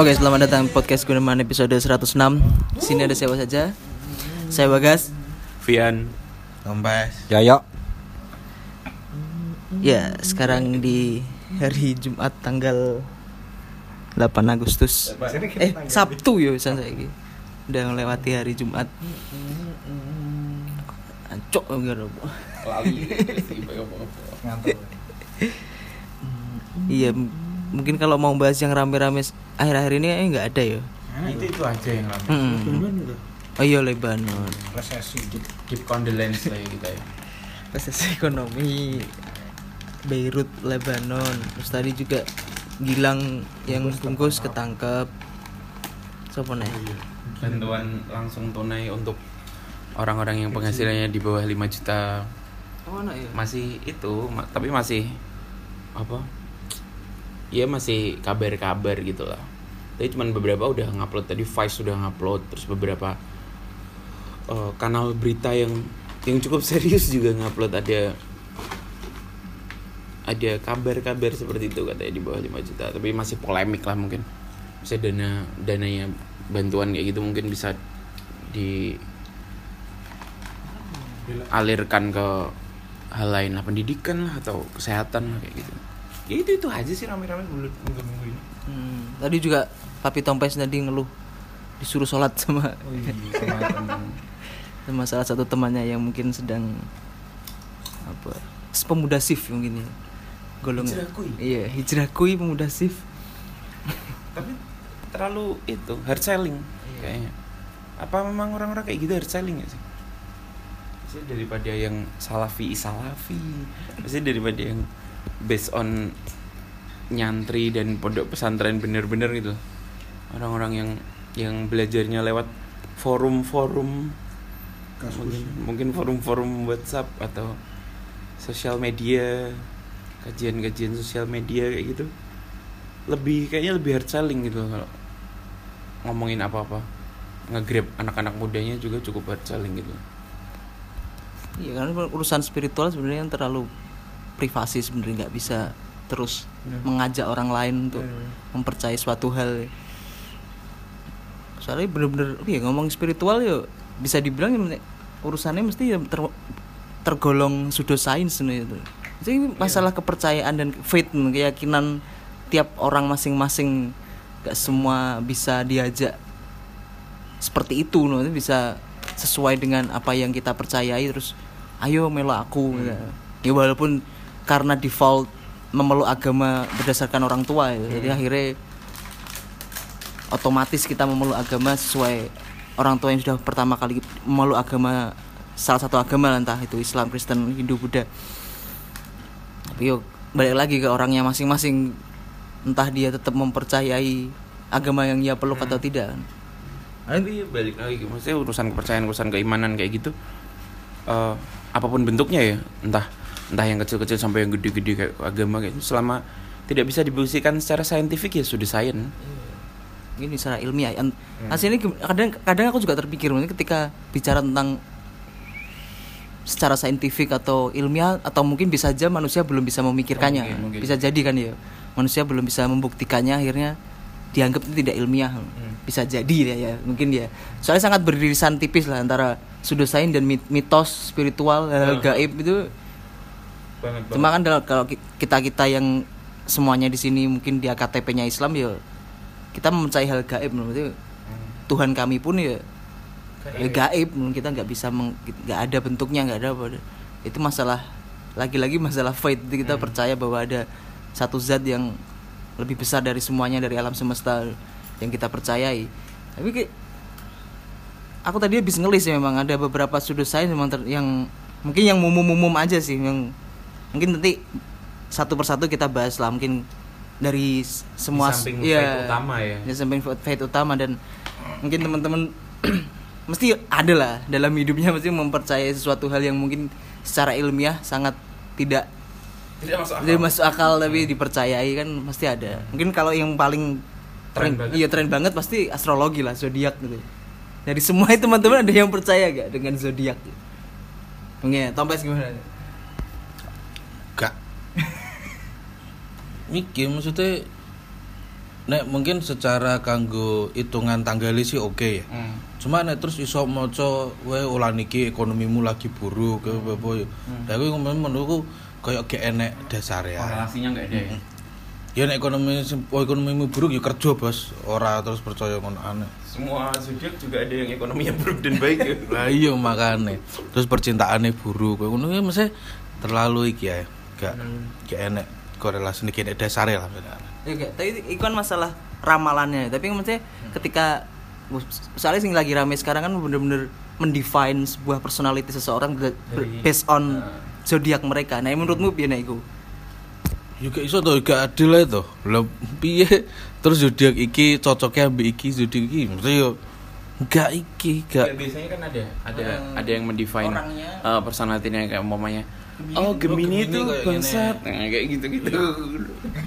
Oke, selamat datang podcast Gunaman episode 106. Di sini ada siapa saja? Saya Bagas. Vian Tombas Yoyo Ya, sekarang di hari Jumat tanggal 8 Agustus. Eh, Sabtu ya bisa saya Udah melewati hari Jumat. Ancok enggak Iya, mungkin kalau mau bahas yang rame-rame akhir-akhir ini kayaknya nggak ada ya. itu itu aja yang lama Hmm. Oh iya Lebanon. resesi keep condolence lah ya kita ya Resesi ekonomi Beirut, Lebanon. Terus tadi juga Gilang yang bungkus ketangkep. Siapa nih? bantuan langsung tunai untuk orang-orang yang penghasilannya di bawah 5 juta Oh, anak ya? masih itu ma- tapi masih apa ya masih kabar-kabar gitu lah. Tapi cuman beberapa udah ngupload tadi Vice sudah ngupload terus beberapa eh, kanal berita yang yang cukup serius juga ngupload. Ada ada kabar-kabar seperti itu katanya di bawah 5 juta. Tapi masih polemik lah mungkin. Bisa dana dananya bantuan kayak gitu mungkin bisa di alirkan ke hal lain lah pendidikan lah atau kesehatan lah kayak gitu ya itu itu aja sih rame-rame minggu minggu ini. Hmm, tadi juga Papi Tompes tadi ngeluh disuruh sholat sama oh iya sama salah satu temannya yang mungkin sedang apa pemuda sif mungkin ya golongan. Hijrah kui. iya hijrah kui pemuda sif tapi terlalu itu hard selling kayaknya. Apa memang orang-orang kayak gitu hard selling gak sih? Maksudnya daripada yang salafi salafi Maksudnya daripada yang based on nyantri dan pondok pesantren bener-bener gitu. Orang-orang yang yang belajarnya lewat forum-forum mungkin, mungkin forum-forum WhatsApp atau sosial media kajian-kajian sosial media kayak gitu. Lebih kayaknya lebih hard selling gitu kalau ngomongin apa-apa. Nge-grab anak-anak mudanya juga cukup hard selling gitu. Iya karena urusan spiritual sebenarnya yang terlalu privasi sebenarnya nggak bisa terus Benar. mengajak orang lain untuk Benar. mempercayai suatu hal soalnya bener-bener ya ngomong spiritual ya bisa dibilang ya, urusannya mesti ya ter- tergolong pseudoscience nih itu jadi ini masalah kepercayaan dan faith keyakinan tiap orang masing-masing gak semua bisa diajak seperti itu no. Itu bisa sesuai dengan apa yang kita percayai terus ayo melo aku gitu. ya walaupun karena default memeluk agama berdasarkan orang tua ya. jadi akhirnya otomatis kita memeluk agama sesuai orang tua yang sudah pertama kali memeluk agama salah satu agama entah itu Islam Kristen Hindu Buddha. Tapi yuk balik lagi ke orangnya masing-masing. Entah dia tetap mempercayai agama yang ia peluk atau tidak. Tapi balik lagi maksudnya urusan kepercayaan urusan keimanan kayak gitu eh, apa pun bentuknya ya entah entah yang kecil-kecil sampai yang gede-gede kayak agama kayak gitu selama tidak bisa dibuktikan secara saintifik ya sudah sains. Ini secara ilmiah. Hasilnya gim- kadang kadang aku juga terpikir ketika bicara tentang secara saintifik atau ilmiah atau mungkin bisa saja manusia belum bisa memikirkannya. Oh, mungkin, mungkin. bisa jadi kan ya manusia belum bisa membuktikannya akhirnya dianggap itu tidak ilmiah. Bisa jadi ya, ya mungkin ya. Soalnya sangat beririsan tipis lah antara pseudosains dan mit- mitos spiritual Oh. gaib itu banget Cuma kan kalau- kita kita yang semuanya di sini mungkin dia KTP-nya Islam ya kita mempercayai hal gaib berarti Tuhan kami pun ya ya gaib kita nggak bisa nggak ada bentuknya nggak ada apa. Itu masalah lagi-lagi masalah faith. Jadi kita percaya bahwa ada satu zat yang lebih besar dari semuanya dari alam semesta yang kita percayai. Tapi kayak aku tadi habis ngelis ya memang. Ada beberapa sudut saya memang ter- yang mungkin yang umum-umum aja sih yang mungkin nanti satu persatu kita bahas lah mungkin dari semua Di samping iya, faith utama ya. di samping faith utama dan mungkin teman-teman mesti ada lah dalam hidupnya mesti mempercayai sesuatu hal yang mungkin secara ilmiah sangat tidak tidak masuk akal. tidak masuk akal tapi dipercayai kan pasti ada mungkin kalau yang paling Tren banget. iya tren banget pasti astrologi lah zodiak gitu dari semua teman-teman ada yang percaya gak dengan zodiak Oke, Tompes gimana? Mikir maksudnya nek mungkin secara kanggo hitungan tanggali sih oke ya. Hmm. cuma nek terus iso maca wae ulah niki ekonomimu lagi buruk ke apa ya. Lha kuwi ngomong menurutku koyo gak enek dasare ya. Korelasinya nggak ada ya. ya nek ekonomi oh, ekonomimu buruk ya kerja bos. Ora terus percaya ngono aneh. Semua zodiak juga ada yang ekonominya buruk dan baik ya. lah iya makane. Terus percintaannya buruk ngono. Ya mesti terlalu iki ya gak gak enek korelasi ini enek dasare lah sebenarnya. Ya, kayak, tapi itu kan masalah ramalannya. Tapi maksudnya ketika misalnya sing lagi rame sekarang kan bener-bener mendefine sebuah personality seseorang Dari- based on zodiak mereka. Nah menurutmu piye nek iku? Ya iso to, gak adil ae to. Lah piye? Terus zodiak iki cocoknya ambek iki zodiak iki? Mesti yo gak iki, Kayak gak biasanya kan ada ada Hmm. ada yang mendefine Orangnya. uh, personality-nya kayak umpamanya Gemini. oh Gemini Gemini itu kayak bangsat nah, kayak gitu-gitu.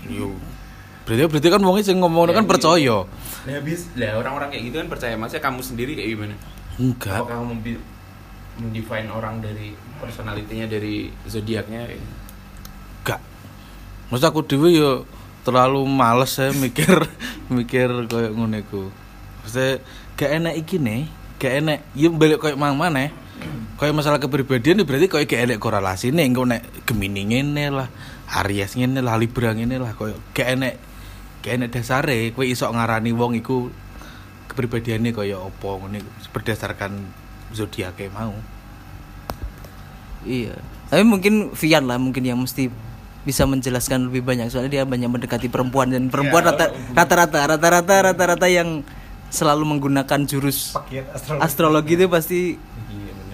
yo. Berarti berarti kan wong sing ngomong Ya, kan percaya. Lah habis lah orang-orang kayak gitu kan percaya maksudnya kamu sendiri kayak gimana? Enggak. Apakah kamu bi- mendefine orang dari personalitinya dari zodiaknya? Gak. Masa aku dhewe yo terlalu males saya mikir mikir koyo ngono iku. Mesti gak enak iki nih, gak enak. Ya balik koyo mang maneh. Koyo masalah kepribadian berarti koyo gak enak korelasi nih, engko nek Gemini ngene lah, Aries ngene lah, Libra ngene lah koyo gak enak gak enak dasare kowe iso ngarani wong iku kepribadiannya koyo apa ngono iku berdasarkan zodiake mau. iya. Tapi mungkin Vian lah mungkin yang mesti bisa menjelaskan lebih banyak soalnya dia banyak mendekati perempuan dan perempuan rata rata-rata rata-rata rata-rata yang selalu menggunakan jurus astrologi. itu pasti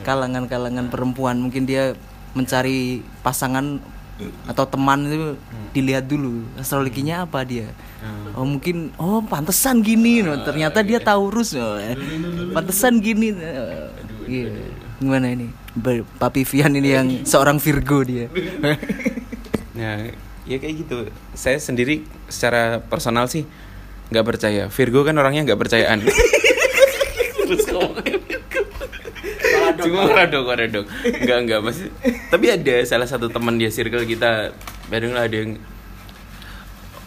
kalangan-kalangan perempuan mungkin dia mencari pasangan atau teman itu dilihat dulu astrologinya apa dia oh mungkin oh pantesan gini no. ternyata dia Taurus no. pantesan gini no. Iya. gimana ini Papi Vian ini yang seorang Virgo dia Nah, ya kayak gitu. Saya sendiri secara personal sih nggak percaya. Virgo kan orangnya nggak percayaan. Terus ngomongnya Virgo. Cuma radok, radok. Enggak, enggak masih. Tapi ada salah satu teman dia circle kita, kadang lah ada yang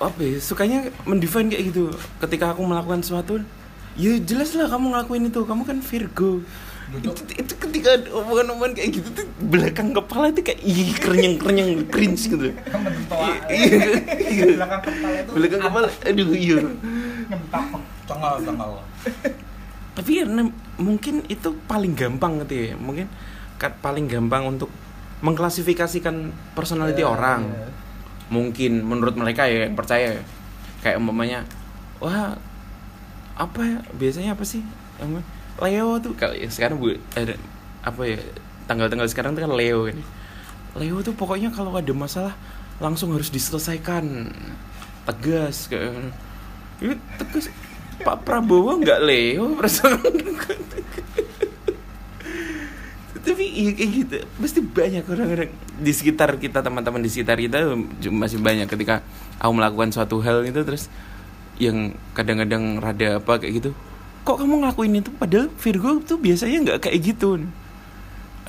apa ya, sukanya mendefine kayak gitu. Ketika aku melakukan sesuatu, ya jelas lah kamu ngelakuin itu. Kamu kan Virgo. Itu, itu ketika omongan-omongan kayak gitu tuh belakang kepala itu kayak ih kerenyang kerenyang cringe gitu. Iya, iya. belakang kepala itu belakang kepala, aduh iya. nyentak Cengal cengal. Tapi ya mungkin itu paling gampang gitu ya. Mungkin paling gampang untuk mengklasifikasikan personality orang. Mungkin menurut mereka ya yang percaya ya. Kayak umpamanya wah apa ya biasanya apa sih? Leo tuh kalau ya sekarang bu ada apa ya tanggal-tanggal sekarang tuh kan Leo kan. Leo tuh pokoknya kalau ada masalah langsung harus diselesaikan tegas kayak ini tegas Pak Prabowo nggak Leo? Tapi iya kayak gitu. Pasti banyak orang-orang di sekitar kita teman-teman di sekitar kita masih banyak ketika aku melakukan suatu hal itu terus yang kadang-kadang rada apa kayak gitu. Kok kamu ngelakuin itu? Padahal Virgo tuh biasanya nggak kayak gitu.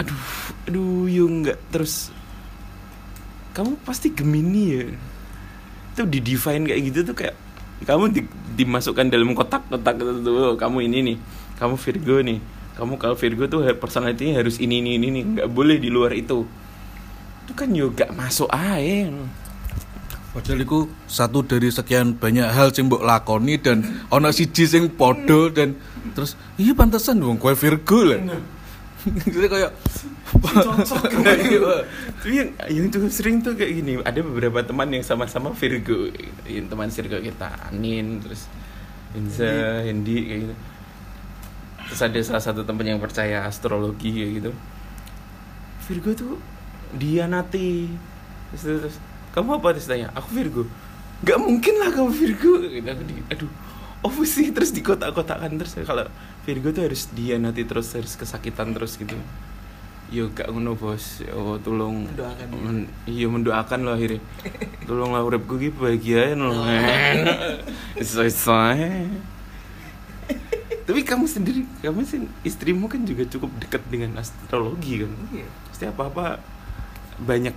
Aduh aduh yung nggak. Terus kamu pasti Gemini ya. Itu di define kayak gitu tuh kayak kamu di- dimasukkan dalam kotak-kotak itu tuh kamu ini nih. Kamu Virgo nih. Kamu kalau Virgo tuh personality harus ini ini ini nih nggak boleh di luar itu. Itu kan juga masuk aja Padahal itu satu dari sekian banyak hal sing mbok lakoni dan ono siji sing podo dan terus iya pantesan wong kowe Virgo lah. Jadi kayak Nah, iya. Yang, yang tuh sering tuh kayak gini. Ada beberapa teman yang sama-sama Virgo. Yang teman circle kita Anin terus Inza Hendy kayak gitu. Terus ada salah satu teman yang percaya astrologi kayak gitu. Virgo tuh dianati terus, terus, terus, kamu apa? Terus tanya aku Virgo. Nggak mungkin lah kamu Virgo. Gitu aku di, aduh apa sih? Terus di kotak-kotakan terus. Kalau Virgo tuh harus dianati terus harus kesakitan terus gitu. Yo gak ngono bos. Oh tolong. Mendoakan. Dia. men, iya mendoakan lo akhirnya. Tolong lah uripku ki bahagia lo selesai tapi kamu sendiri kamu sih istrimu kan juga cukup dekat dengan astrologi kan? Iya. pasti apa apa banyak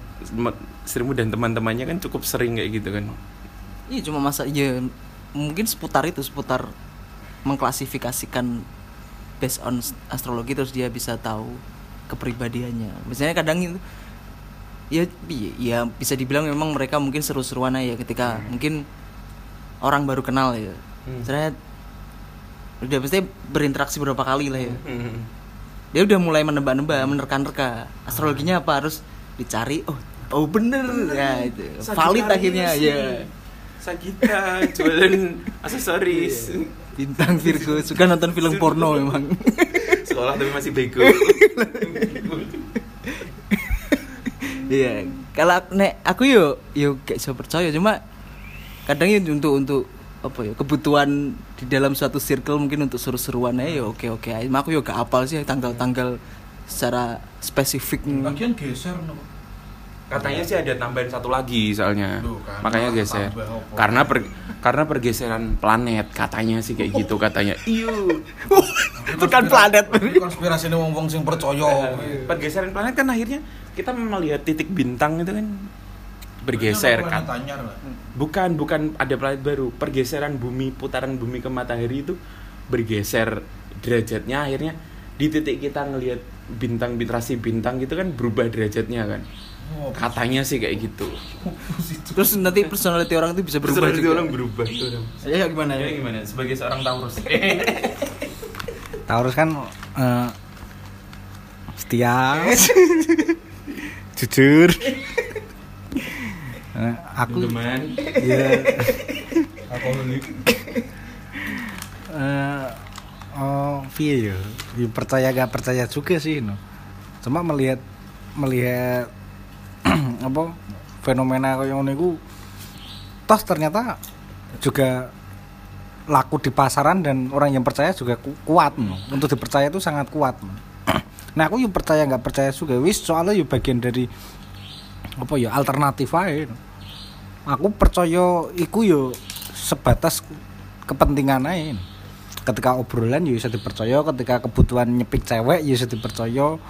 istrimu dan teman-temannya kan cukup sering kayak gitu kan? Iya cuma masa iya mungkin seputar itu seputar mengklasifikasikan based on astrologi terus dia bisa tahu kepribadiannya. Misalnya kadang itu ya ya bisa dibilang memang mereka mungkin seru-seruan aja ketika mungkin orang baru kenal ya. Hmm. misalnya udah pasti berinteraksi berapa kali lah ya. Hmm. dia udah mulai menebak-nebak menerka-nerka. Astrologinya apa harus dicari? Oh oh bener. Ya itu. Valid akhirnya ya. Sagita jualan aksesoris bintang Virgo. Suka nonton film porno memang sekolah tapi masih bego. Iya kalau nek aku yo yo gak bisa percaya. Cuma kadang ya untuk untuk apa ya kebutuhan di dalam suatu circle mungkin untuk seru-seruan ya oke oke aja. Cuma aku yo gak apal sih tanggal-tanggal secara spesifik. Bagian geser no. Katanya sih ada tambahan satu lagi soalnya. Kan. makanya geser. karena per, karena pergeseran planet katanya sih kayak gitu katanya. Iyo itu kan planet. konspirasi ini wong-wong sing percaya. pergeseran planet kan akhirnya kita melihat titik bintang itu kan bergeser kan lah. bukan bukan ada planet baru. Pergeseran bumi putaran bumi ke matahari itu bergeser derajatnya. Akhirnya di titik kita ngelihat bintang bintrasi bintang gitu kan berubah derajatnya kan Oh, katanya sih kayak gitu. Terus nanti personality orang itu bisa berubah Personality juga? orang berubah tuh ya gimana? Ya gimana? Sebagai seorang Taurus. Taurus kan eh, setia, jujur. Eh, aku teman ya alkoholik. eh oh piye ya? Ya percaya gak percaya juga sih no. Cuma melihat melihat apa fenomena kayak ngono iku toh ternyata juga laku di pasaran dan orang yang percaya juga ku- kuat no. untuk dipercaya itu sangat kuat no. nah aku yuk percaya nggak percaya juga wis soalnya yuk bagian dari apa ya alternatif aja no. aku percaya iku yo sebatas kepentingan aja no. ketika obrolan ya bisa dipercaya ketika kebutuhan nyepik cewek ya bisa dipercaya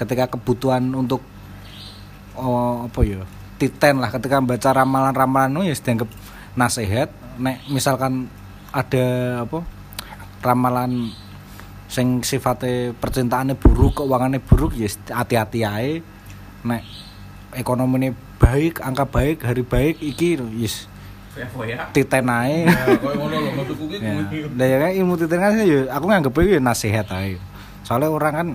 ketika kebutuhan untuk oh, apa ya? Titen lah ketika baca ramalan-ramalan no, ya dianggap nasihat. Nek misalkan ada apa ramalan sing sifatnya percintaannya buruk keuangannya buruk ya hati-hati aja nek ekonominya baik angka baik hari baik iki yes ya titen aja Ya, ya. Nah, ya ilmu titen kan ya aku nganggep ya nasihat aja. Soalnya orang kan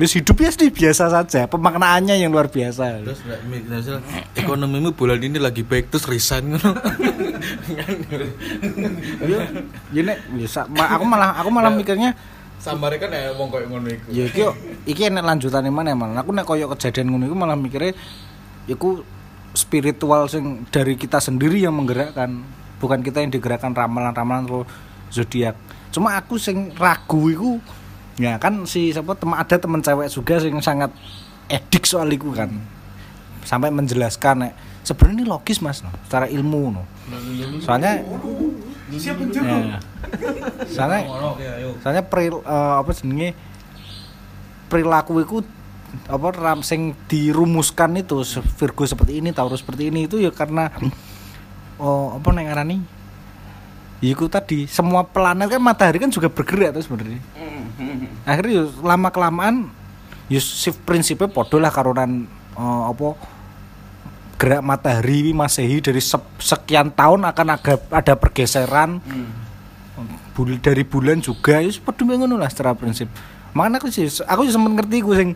wis hidup ya sih biasa saja, pemaknaannya yang luar biasa. Terus misal ekonomimu bulan ini lagi baik terus resign ngono. Iya, ya nek bisa ma- aku malah aku malah mikirnya Sambare kan ya wong koyo ngono iku. ya iki iki enek lanjutane mana malah. Aku nek koyo kejadian ngono iku malah mikirnya iku spiritual sing dari kita sendiri yang menggerakkan, bukan kita yang digerakkan ramalan-ramalan atau zodiak. Cuma aku sing ragu iku ya kan si siapa teman ada teman cewek juga sing sangat edik soal iku kan. Sampai menjelaskan nek sebenarnya ini logis Mas no, secara ilmu no. Soalnya ya, soalnya ayo. soalnya peril eh, apa jenenge perilaku itu apa ram sing dirumuskan itu Virgo seperti ini Taurus seperti ini itu ya karena oh apa neng ngarani Iku tadi semua planet kan matahari kan juga bergerak tuh sebenarnya. Akhirnya ya lama kelamaan shift prinsipnya podo lah karunan eh, apa gerak matahari masehi dari sep- sekian tahun akan ada ada pergeseran. Bul dari bulan juga ya seperti ngono lah secara prinsip. Makanya aku sih aku sempat ngerti gue sing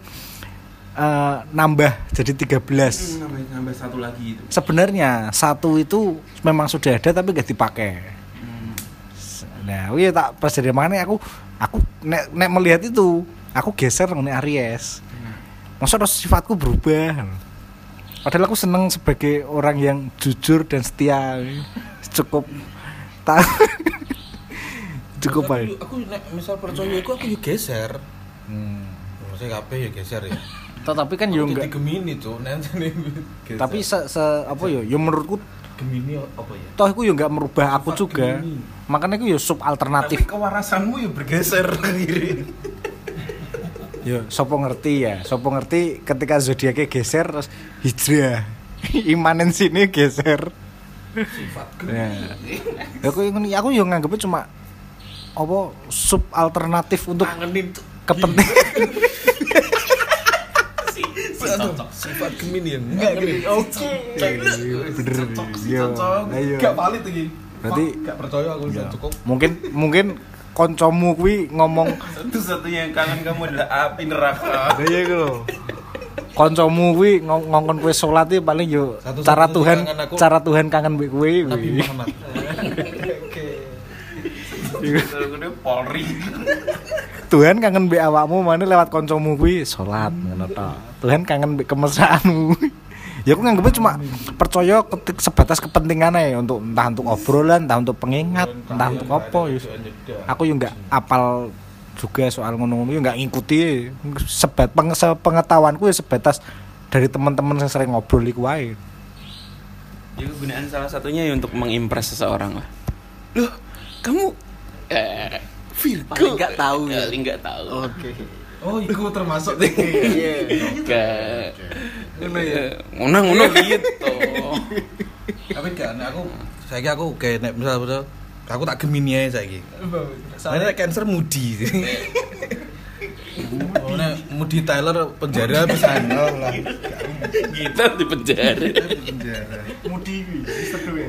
eh, nambah jadi 13 nambah nambah satu lagi itu. Sebenarnya satu itu memang sudah ada tapi gak dipakai nah iya tak pas dari mana aku aku nek, nek melihat itu aku geser nih Aries. Masa terus sifatku berubah? Padahal aku seneng sebagai orang yang jujur dan setia. Cukup. Tak. Cukup Aku- baik. Aku nek misal percaya iku aku yo geser. Hmm. Maksudnya kabeh ya geser ya. tetapi kan yo Aku enggak Gemini tuh, nanti tapi se, se- apa yo yo menurutku Gemini apa ya? toh aku yo enggak merubah aku Sifat juga Gemini. makanya aku yo sub alternatif Tapi kewarasanmu ya bergeser akhirnya. Yo, sopo ngerti ya, sopo ngerti ketika zodiaknya geser terus hijrah. Imanensinya geser. Ya. Ya, aku aku yang nganggepnya cuma apa sub alternatif untuk kepentingan Sifat Gemini yang Oke. bener yo ayo Gak valid iki. Berarti gak percaya aku Ya. cukup. mungkin mungkin koncomu kuwi ngomong Satu-satunya yang kangen kamu adalah api neraka. iya iku lho koncomu kuwi ngong- ngongkon kowe salat iki paling yo cara Tuhan aku- cara Tuhan kangen mbek kowe Nabi. Muhammad. Udah Polri. Tuhan kangen mbek awakmu mana lewat koncomu kuwi salat ngono to. Tuhan kangen kemesraanmu. ya aku nganggepnya cuma percaya ketik sebatas kepentingan aja untuk entah untuk obrolan, entah untuk pengingat, entah untuk apa ya. Aku nggak apal juga soal ngono-ngono yo nggak ngikuti sebat peng, pengetahuanku ya sebatas dari teman-teman yang sering ngobrol iku wae. Ya kegunaan salah satunya ya untuk mengimpress seseorang lah. Loh, kamu eh Virgo. Paling nggak tahu ya. Paling nggak tahu. Oke. Oh, iku termasuk. Iya. Gak. Ngono ya. Ngono ngono gitu. Tapi nek aku saiki aku kayak nek misal misal aku tak Gemini ae saiki. Soalnya nek Cancer Moody. Oh, nek Moody Tyler penjara bisa lah. Kita di penjara. Penjara. Mudi seru ya.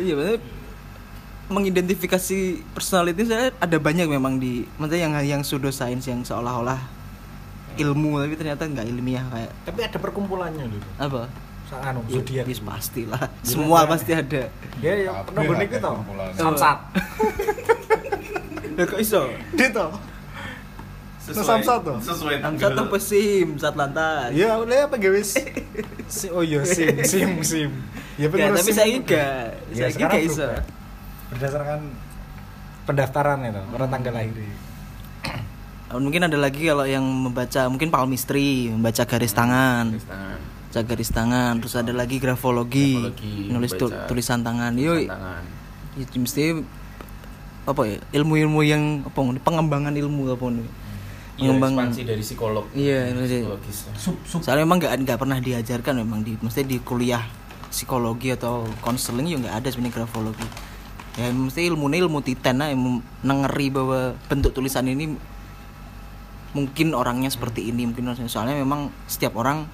Iya, maksudnya mengidentifikasi personality saya ada banyak memang di maksudnya yang yang pseudoscience yang seolah-olah ilmu tapi ternyata nggak ilmiah kayak Tapi ada perkumpulannya dulu. apa? Anu Ya, zodiak. yes, pastilah. Semua pasti ada. Ya ya iku to. Oh. Samsat. Lah kok iso? Dia to. Samsat tuh? Sesuai Samsat tanggal. apa sim? Sat lantas. Ya udah apa si oh iya sim sim sim. Ya tapi saya enggak. Ya, Saya enggak iso. Berdasarkan pendaftaran itu, orang tanggal lahir. Mungkin ada lagi kalau yang membaca mungkin palmistry, membaca garis tangan. Tulis tangan. Baca garis tangan, terus ada lagi grafologi, Grafologi, nulis tu- tulisan tangan. Yuk, Tangan. ya, mesti apa ya ilmu-ilmu yang apa pengembangan ilmu apa nih Iya, pengembangan ekspansi dari psikolog. Iya, iya. psikologis. Sub sub soalnya memang nggak nggak pernah diajarkan memang di mesti di kuliah psikologi atau konseling juga nggak ada sebenarnya grafologi ya mesti ilmu ilmu titen lah yang nengeri bahwa bentuk tulisan ini mungkin orangnya seperti ini mungkin orangnya- soalnya memang setiap orang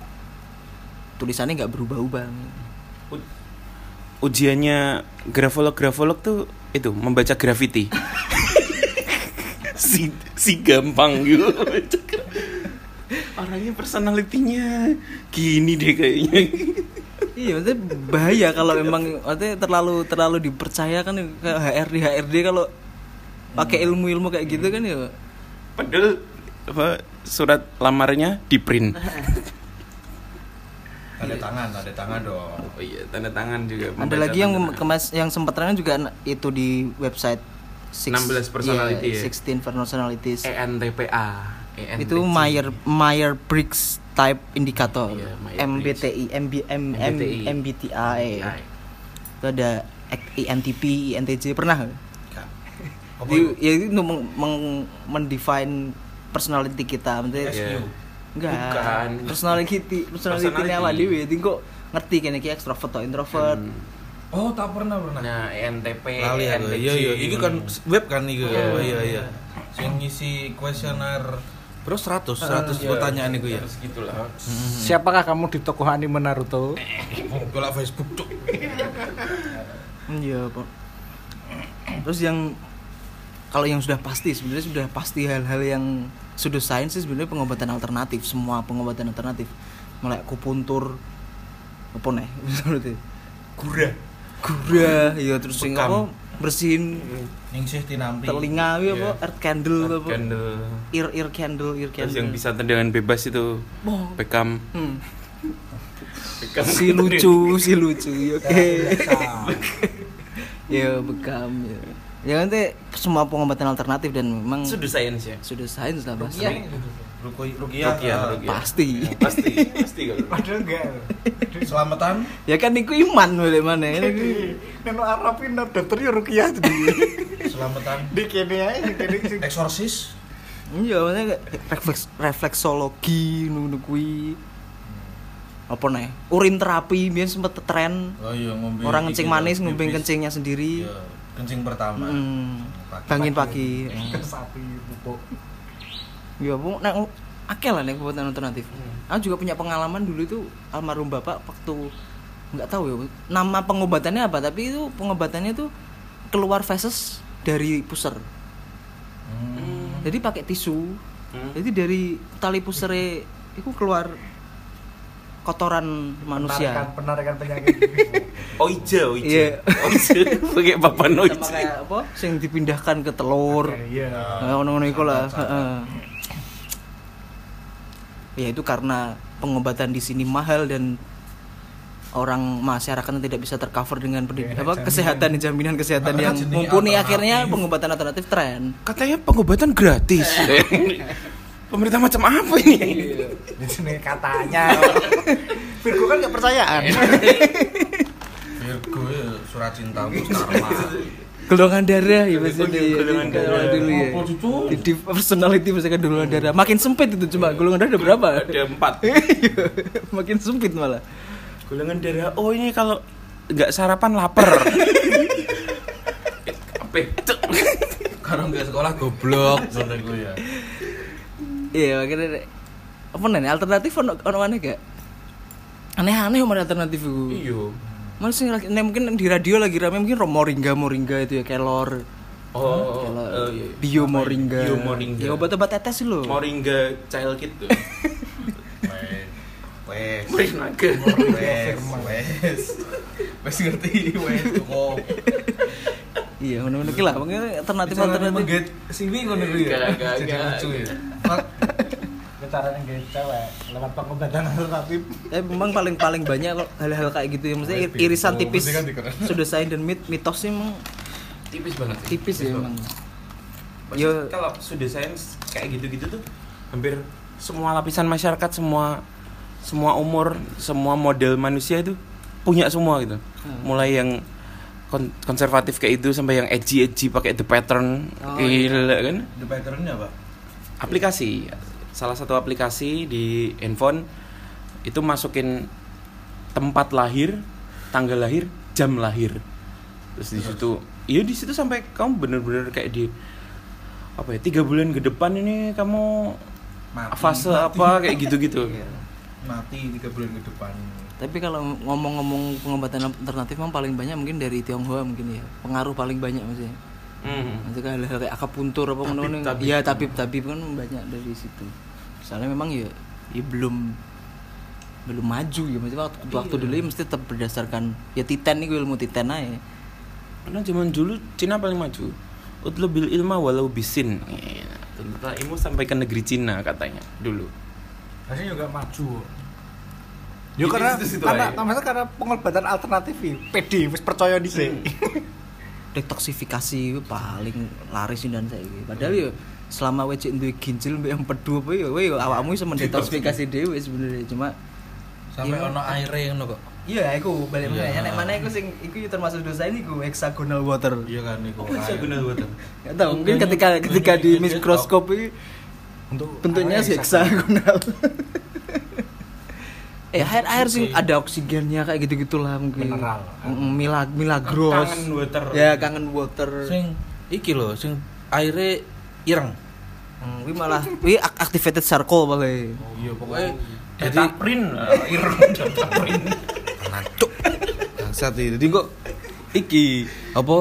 tulisannya nggak berubah-ubah. Ujiannya grafolog grafolog tuh itu membaca graffiti si si gampang gitu. Orangnya personalitinya gini deh kayaknya Iya, maksudnya bahaya kalau memang maksudnya terlalu terlalu dipercaya kan kayak HRD HRD kalau pakai ilmu-ilmu kayak gitu kan ya padahal apa surat lamarnya di print Tanda tangan, tanda tangan dong. oh iya tanda tangan juga ada lagi yang kemas yang sempat terang juga itu di website 16 personality iya, ya? 16 personalities. E ENTPA ENTC. itu Meyer Meyer Briggs Type Indicator Iya, Myers-Briggs. MBTI MB, M, MBTI. MBTI MBTI. itu ada INTP INTJ pernah Gak. Apa Di, itu? ya itu untuk meng, meng- mendefine personality kita maksudnya Iya. enggak Bukan. personality personality Personality. awak dhewe jadi kok ngerti kan iki extrovert atau introvert Hmm. Oh, tak pernah pernah. nah ENTP Lali aku. ENTJ. Iya iya, itu kan web kan itu. Iya. Oh iya iya. Sing ngisi kuesioner Bro 100, 100 Iya, pertanyaan itu ya. harus gitulah Siapakah kamu di tokoh anime Naruto? Golek Facebook cuk. iya pak. Terus yang kalau yang sudah pasti sebenarnya sudah pasti hal-hal yang sudah sains sih sebenarnya pengobatan alternatif. Semua pengobatan alternatif. Mulai akupuntur apa nih? Berarti gura gura ya terus sing apa? Bersihin Ningsih tinampi. telinga ya apa Iya. earth candle apa candle ear ear candle ear terus candle yang bisa tendangan bebas itu Oh. Beckham Hmm. Beckham si lucu si lucu ya, oke ya bekam ya ya nanti semua pengobatan alternatif dan memang sudah sains ya sudah sains lah pasti Ruki Rukia. Rukia, eh, Rukia. pasti pasti pasti kalau Padahal enggak. Selamatan. ya kan niku iman boleh mana ya Neno Arab ini dokter yo rukiah jadi. Selamatan. Di kene ae di kene Eksorsis. iya maksudnya refleks refleksologi nunggu kuwi. Apa nih urin terapi biar sempet tren. Oh iya ngombe. orang kencing manis ngombe kencingnya sendiri. Iya, kencing pertama. Hmm, Pagi. bangun pagi. Sapi pupuk. Ya bu. Nek akeh lah nek pengobatan alternatif. Aku juga punya pengalaman dulu itu almarhum bapak waktu nggak tahu ya nama pengobatannya apa tapi itu pengobatannya itu keluar feses dari puser Hmm. jadi pakai tisu Hmm. jadi dari tali pusere itu keluar kotoran manusia penarikan penyakit Oh iya, oh Iya. iya. Oh. Pakai papan kayak apa sing dipindahkan ke telur iya Nah, ngono-ngono iku lah. heeh. Ya itu karena pengobatan di sini mahal dan orang masyarakat tidak bisa tercover dengan pendid- Iya, apa jaminan. kesehatan jaminan kesehatan Karena yang mumpuni alternatif. akhirnya pengobatan alternatif tren. Katanya pengobatan gratis. Pemerintah macam apa ini? di sini katanya Virgo kan nggak percayaan Virgo ya surat cinta. Golongan darah ya maksudnya. iya, golongan darah. dulu ya. Di personality misalkan golongan darah makin sempit itu cuma golongan darah ada berapa? Ada empat. makin sempit malah. Golongan darah. Oh ini kalau nggak sarapan lapar. Apa? Karena nggak sekolah goblok iku ya. Iya, makanya apa nih alternatif ono ono mana gak? Aneh-aneh omong alternatif itu. Iya. Mana sih lagi nih, mungkin di radio lagi rame mungkin moringa moringa itu ya kelor. Oh, kelor. oh, iya. bio moringa. Bio moringa. Ya obat-obat tetes sih lo. Moringa child kit tuh. Wes. Wes naga. Wes. Wes. Wes ngerti wes kok. Iya, ngono-ngono ki lah. Mungkin alternatif Alternatif sing wi ngono iku ya. Jadi lucu ya. cara yang cewek lewat pengobatan alternatif Tapi memang paling paling banyak kok hal-hal kayak gitu ya. Maksudnya irisan tipis kan sudah sain dan mit mitos sih emang Tipis banget. sih. tipis ya emang. Yo. kalau sudah sains kayak gitu-gitu tuh hampir semua lapisan masyarakat semua semua umur semua model manusia itu punya semua gitu. Hmm. mulai yang kon- konservatif kayak itu sampai yang edgy edgy pakai the pattern. Oh, gila kan? The patternnya apa? aplikasi. Salah satu aplikasi di handphone itu masukin tempat lahir tanggal lahir jam lahir. Terus di situ iya di situ sampai kamu bener-bener kayak di apa ya tiga bulan ke depan ini kamu Mati. fase apa kayak gitu-gitu Iya. Mati 3 bulan ke depan. Tapi kalau ngomong-ngomong pengobatan alternatif memang paling banyak mungkin dari Tionghoa mungkin ya. Pengaruh paling banyak maksudnya. Hmm. Maksudnya hal-hal kayak akupuntur apa ngono tabib. Iya, tabib-tabib kan banyak dari situ. Soalnya memang ya, ya belum belum maju ya maksudnya waktu, waktu dulu ya mesti tetap berdasarkan ya titan nih ilmu titan aja karena zaman dulu Cina paling maju utlubil ilma walau bisin Iya, tuntut ilmu sampai ke negeri Cina katanya dulu Rasanya juga maju. Yo karena karena namanya karena pengobatan alternatif. PD wis percaya di sini. detoksifikasi paling laris dan saya padahal ya selama wajib duwe ginjal mbek empedu apa ya we awakmu iso mendetoksifikasi dhewe sebenarnya cuma Sampai ono aire ngono kok. iya aku balik Iya. mana nek mana aku sing iku ya termasuk dosa ini ku hexagonal water Iya kan iku. Hexagonal water. Gak tahu mungkin ketika ketika di mikroskop ini Untuk bentuknya air hexagonal eh air air sih ada oksigennya kayak gitu gitulah mungkin Mineral. Mm, milag milagros Kangen water. ya kangen water Sing iki lho, sing aire ireng. Hmm, wi malah wi activated charcoal balik Iya pokoknya Data print, ireng data print. Nancuk. Bangsat iki. Jadi kok iki apa?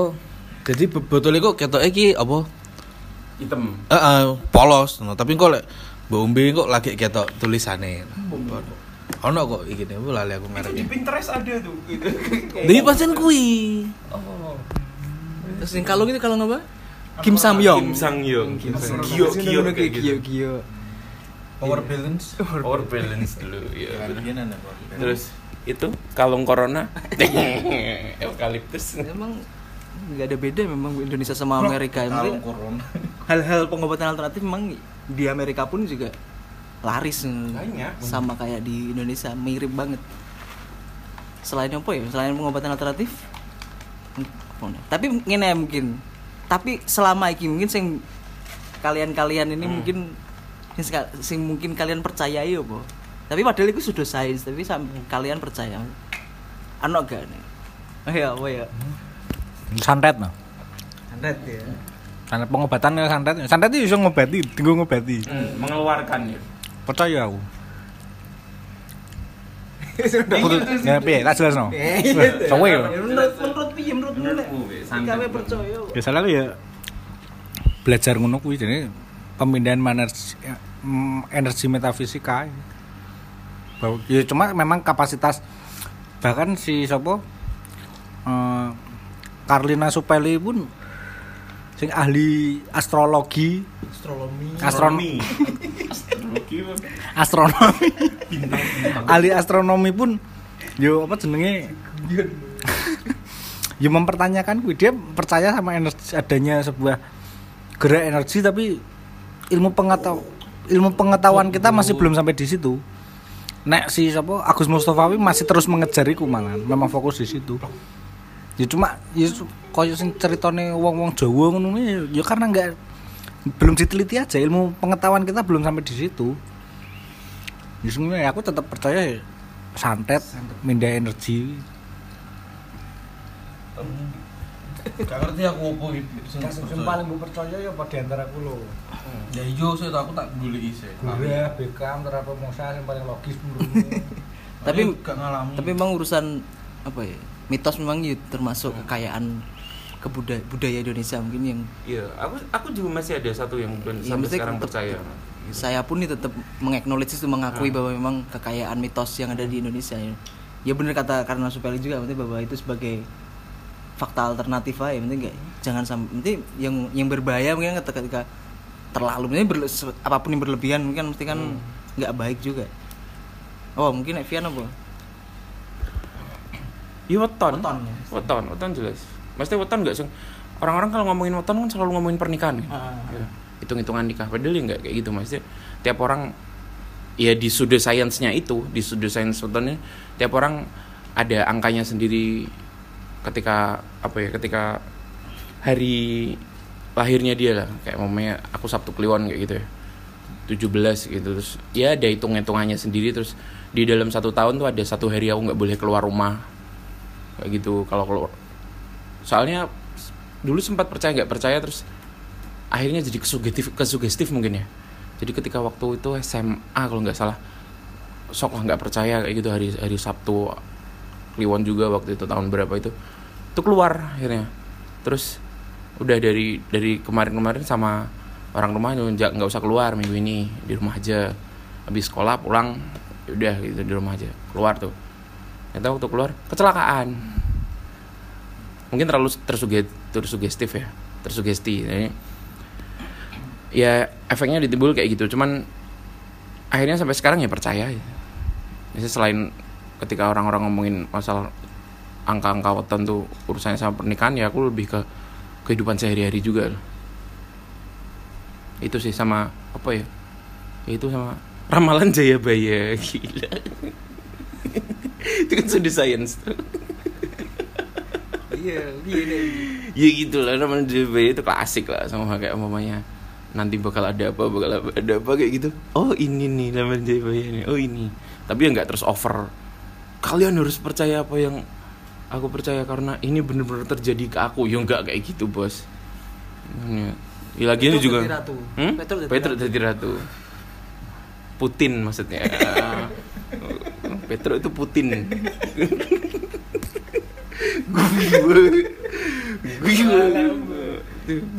Jadi be- botol kok ketok iki apa? Hitam. Heeh, polos. No, tapi kok lek mbok ombe kok lagi ketok tulisane. Ono kok iki nih, lali aku Itu di. Pinterest ada tuh. Gitu. Dewi pancen kuwi. Oh. terus yang kalung itu kalung apa Kim Samyong Kim Sang Yong. Kim kayak gitu. Gio Gio Power balance. Power balance dulu ya. Terus itu kalung corona eukaliptus. emang nggak ada beda memang Indonesia sama Amerika. corona. hal-hal pengobatan alternatif memang di Amerika pun juga laris. Banyak. sama kayak di Indonesia mirip banget. Selain apa ya? Selain pengobatan alternatif tapi ngene ya mungkin. Tapi selama ini mungkin sing kalian-kalian ini Hmm. mungkin sing, sing mungkin kalian percayai apa tapi padahal itu sudah sains tapi kalian percaya. Ano gak nih? Oh ya apa ya santet no? Santet ya. Santet pengobatan ya santet santet itu bisa ngobati tinggal ngobati. Hmm, mengeluarkan ya. Percaya aku. Ya piye? Tak jelas no? Sowe lho. Ya, menurut menurut piye menurut kawe Bang. percaya ya salah ya belajar ngono kuwi jadi pemindahan energi, mm, energi metafisika bahwa ya cuma memang kapasitas bahkan si siapa eh, Karlina Supeli pun sing ahli astrologi. Astronomi. Astronomi. Astronomi, ahli astronomi pun yo apa jenenge? Yo mempertanyakan kuwi dia percaya sama energi adanya sebuah gerak energi tapi ilmu pengetahuan ilmu pengetahuan kita masih belum sampai di situ. Nek si siapa Agus Mustafawi masih terus mengejar iku malah memang fokus di situ ya cuma ya koyo sing ceritane wong-wong Jawa ngono ya ya karena enggak belum diteliti aja ilmu pengetahuan kita belum sampai di situ ya sebenarnya aku tetap percaya ya, santet mindah energi Gak ngerti aku opo iki. sing percaya. bu percaya ya pada antara aku lo Ya iya sih aku tak peduli sih. Gura, Beckham, Terapi Mosa yang paling logis menurutmu tapi gak ngalamin. tapi memang urusan apa ya mitos memang ya termasuk kekayaan kebudaya budaya Indonesia mungkin yang Iya, aku aku juga masih ada satu yang belum Ya, sampai sekarang tetap- percaya. saya pun nih tetap mengaknowledge itu mengakui Hmm. bahwa memang kekayaan mitos yang ada di Indonesia ya. Ya benar kata karena Supeli juga penting bahwa itu sebagai fakta alternatif aja penting enggak jangan sampai penting yang yang berbahaya mungkin ketika, terlalu berle- se- apa pun yang berlebihan mungkin mesti kan Hmm. nggak baik juga. Oh, mungkin Evian apa? Iya weton. Weton, ya. Weton, weton jelas. Maksudnya weton enggak sih? Orang-orang kalau ngomongin weton kan selalu ngomongin pernikahan. kan? Ah. Gitu. Hitung-hitungan nikah. Padahal ya enggak kayak gitu maksudnya. Tiap orang ya di sudut sainsnya itu, di sudut sains wetonnya tiap orang ada angkanya sendiri ketika apa ya, ketika hari lahirnya dia lah. Kayak mamanya aku Sabtu Kliwon kayak gitu ya. 17 gitu terus ya ada hitung-hitungannya sendiri terus di dalam satu tahun tuh ada satu hari aku nggak boleh keluar rumah kayak gitu kalau keluar. Soalnya dulu sempat percaya nggak percaya terus akhirnya jadi kesugestif kesugestif mungkin ya. Jadi ketika waktu itu SMA kalau nggak salah. Sok lah nggak percaya kayak gitu hari hari Sabtu Kliwon juga waktu itu tahun berapa itu. Itu keluar akhirnya. Terus udah dari dari kemarin-kemarin sama orang rumah nggak usah keluar minggu ini di rumah aja. Habis sekolah pulang ya udah gitu di rumah aja. Keluar tuh ternyata waktu keluar kecelakaan. Mungkin terlalu tersuge, tersugestif ya tersugesti. Ya efeknya ditimbul kayak gitu. Cuman akhirnya sampai sekarang ya percaya ya. Jadi selain ketika orang-orang ngomongin masalah angka-angka weton tuh urusannya sama pernikahan ya aku lebih ke kehidupan sehari-hari juga. Itu sih sama apa ya? Ya itu sama ramalan Jayabaya gila itu kan sudah sains tuh Iya, iya ya gitu lah ramalan Jayabaya itu klasik lah sama kayak umpamanya nanti bakal ada apa bakal ada apa kayak gitu. Oh ini nih ramalan Jayabaya nih oh ini. Tapi ya nggak terus over. Kalian harus percaya apa yang aku percaya karena ini bener-bener terjadi ke aku. Ya nggak kayak gitu bos. Ya, ya lagi ini juga ratu. Hmm? Ratu. jadi ratu. Putin maksudnya Petruk itu Putin. Gue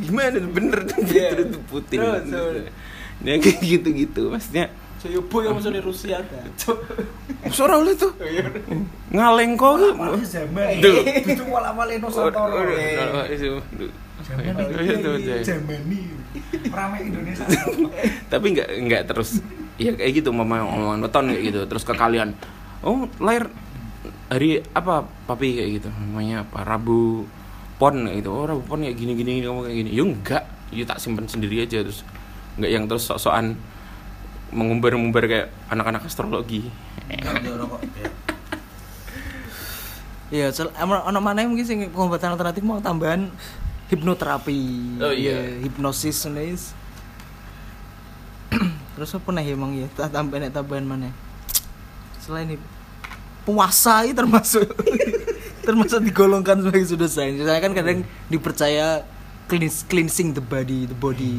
gimana tuh? bener tuh Petruk itu Putin. Ya kayak gitu-gitu maksudnya. Saya boy yang maksudnya Rusia kan. Suara oleh tuh. Ngaleng kok. Zaman. Duh. itu wala wala Nusantara Jamani ramai Indonesia. Tapi nggak nggak terus. Ya kayak gitu mama omongan weton kayak gitu. Terus ke kalian oh lahir hari apa papi kayak gitu namanya apa rabu pon kayak gitu oh rabu pon kayak gini gini kamu kayak gini ya enggak ya tak simpen sendiri aja terus nggak yang terus sok-sokan mengumbar-umbar kayak anak-anak astrologi Iya, sel- ono mana mungkin sing pengobatan alternatif mau tambahan hipnoterapi. Oh, iya. hipnosis nulis. Terus apa nih emang ya? Tambahan tambahan mana? Selain itu puasa itu termasuk termasuk digolongkan sebagai sudah saya saya kan kadang dipercaya cleans, cleansing the body the body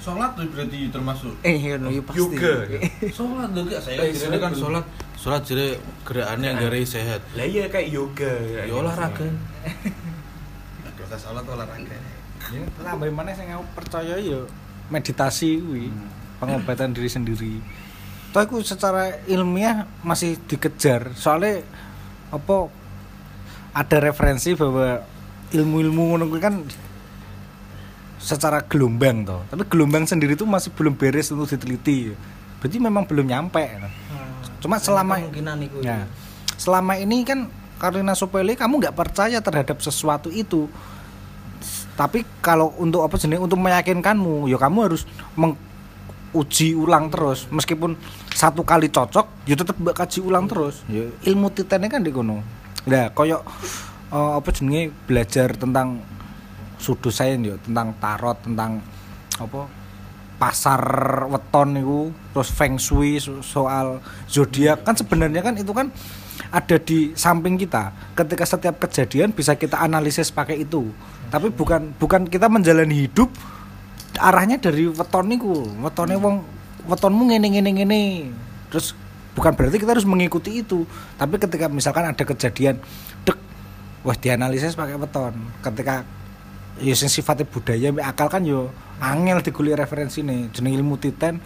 Sholat tuh berarti termasuk. eh ya no, ya pasti Yoga. Sholat tuh gak saya Eh, kira sholat kan sholat. Sholat jadi gerakannya yang gari sehat. Lah iya kayak yoga. Ya olahraga. Proses sholat olahraga. Ya, tambah mana saya percaya ya meditasi kuwi, pengobatan diri sendiri. Toh aku secara ilmiah masih dikejar. Soalnya apa ada referensi bahwa ilmu-ilmu ngono kan secara gelombang toh. Tapi gelombang sendiri itu masih belum beres untuk diteliti. Berarti memang belum nyampe. Cuma selama kemungkinan itu Ya. Selama ini kan Karina Sopele kamu nggak percaya terhadap sesuatu itu. Tapi kalau untuk apa jenis untuk meyakinkanmu, ya kamu harus menguji ulang terus. Meskipun satu kali cocok, ya tetap mbak kaji ulang terus. Ya, ilmu titennya kan di kono. Nah, koyok eh, apa jenenge belajar tentang sudut saya yo tentang tarot, tentang apa pasar weton itu terus feng shui so- soal zodiak kan sebenarnya kan itu kan ada di samping kita ketika setiap kejadian bisa kita analisis pakai itu tapi bukan bukan kita menjalani hidup arahnya dari weton niku. Wetone wong wetonmu ngene ngene ngene. Terus bukan berarti kita harus mengikuti itu tapi ketika misalkan ada kejadian dek wah dianalisis pakai weton. Ketika ya sing sifatnya budaya akal kan yo angel diguli referensi nih jeneng ilmu titen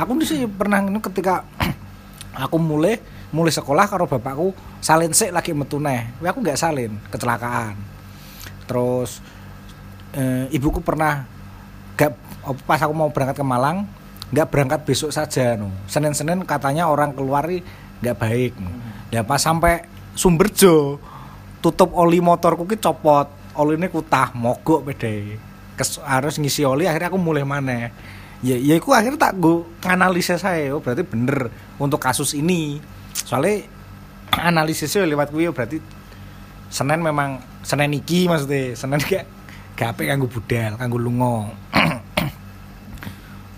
aku sih pernah ketika aku mulai mulai sekolah karo bapakku salin sik lagi metu neh. Aku nggak salin kecelakaan. Terus eh, ibuku pernah gak op- pas aku mau berangkat ke Malang nggak berangkat besok saja no Senin Senin katanya orang keluar nggak baik no. ya pas sampai Sumberjo tutup oli motorku ki copot oli ini kutah mogok Kes, harus ngisi oli akhirnya aku mulai mana ya ya aku akhirnya tak gue analisis saya oh berarti bener untuk kasus ini. Soalnya analisisnya lewat gue berarti Senin memang Senin iki maksudnya Senin gak gak apa kanggo budal kanggo lunga.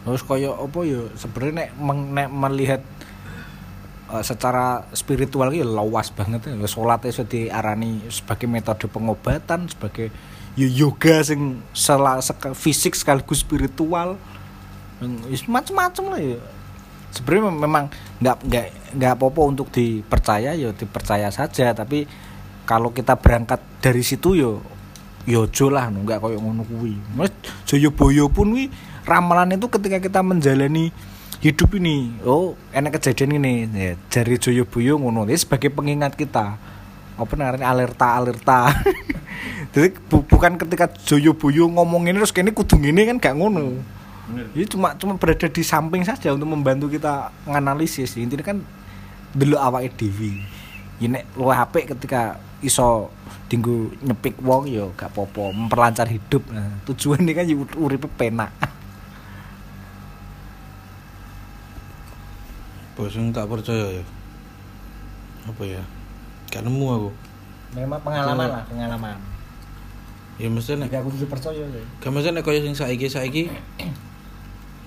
Terus kaya apa ya sebenarnya nek, nek melihat eh, secara spiritual ya luas banget ya. Sholat itu diarani sebagai metode pengobatan sebagai ya yoga sing sela, sek- fisik sekaligus spiritual. Ya, macam-macam lah ya. Sebenarnya mem- memang nggak nggak nggak apa-apa untuk dipercaya ya dipercaya saja. Tapi kalau kita berangkat dari situ yo yo ojo lah no, nggak koyo ngono kuwi. Mas Joyoboyo pun wi ramalan itu ketika kita menjalani hidup ini. Oh enak kejadian ini ya jari Joyoboyo ngono. Ini sebagai pengingat kita apa namanya alerta alerta jadi bu- bukan ketika Joyoboyo ngomongin terus kini kudu ngene kan gak ngono. Ini cuma cuma berada di samping saja untuk membantu kita menganalisis intinya kan dulu awake dewi ini luwih apik ketika iso dinggo nyepik wong ya gak popo memperlancar hidup nah, tujuan ini kan ya uripe penak Bos yang tak percaya ya. Apa ya? Gak nemu aku. memang pengalaman lah pengalaman Ya mesti nek gak kudu percaya ya gak mesti nek kaya sing saiki-saiki.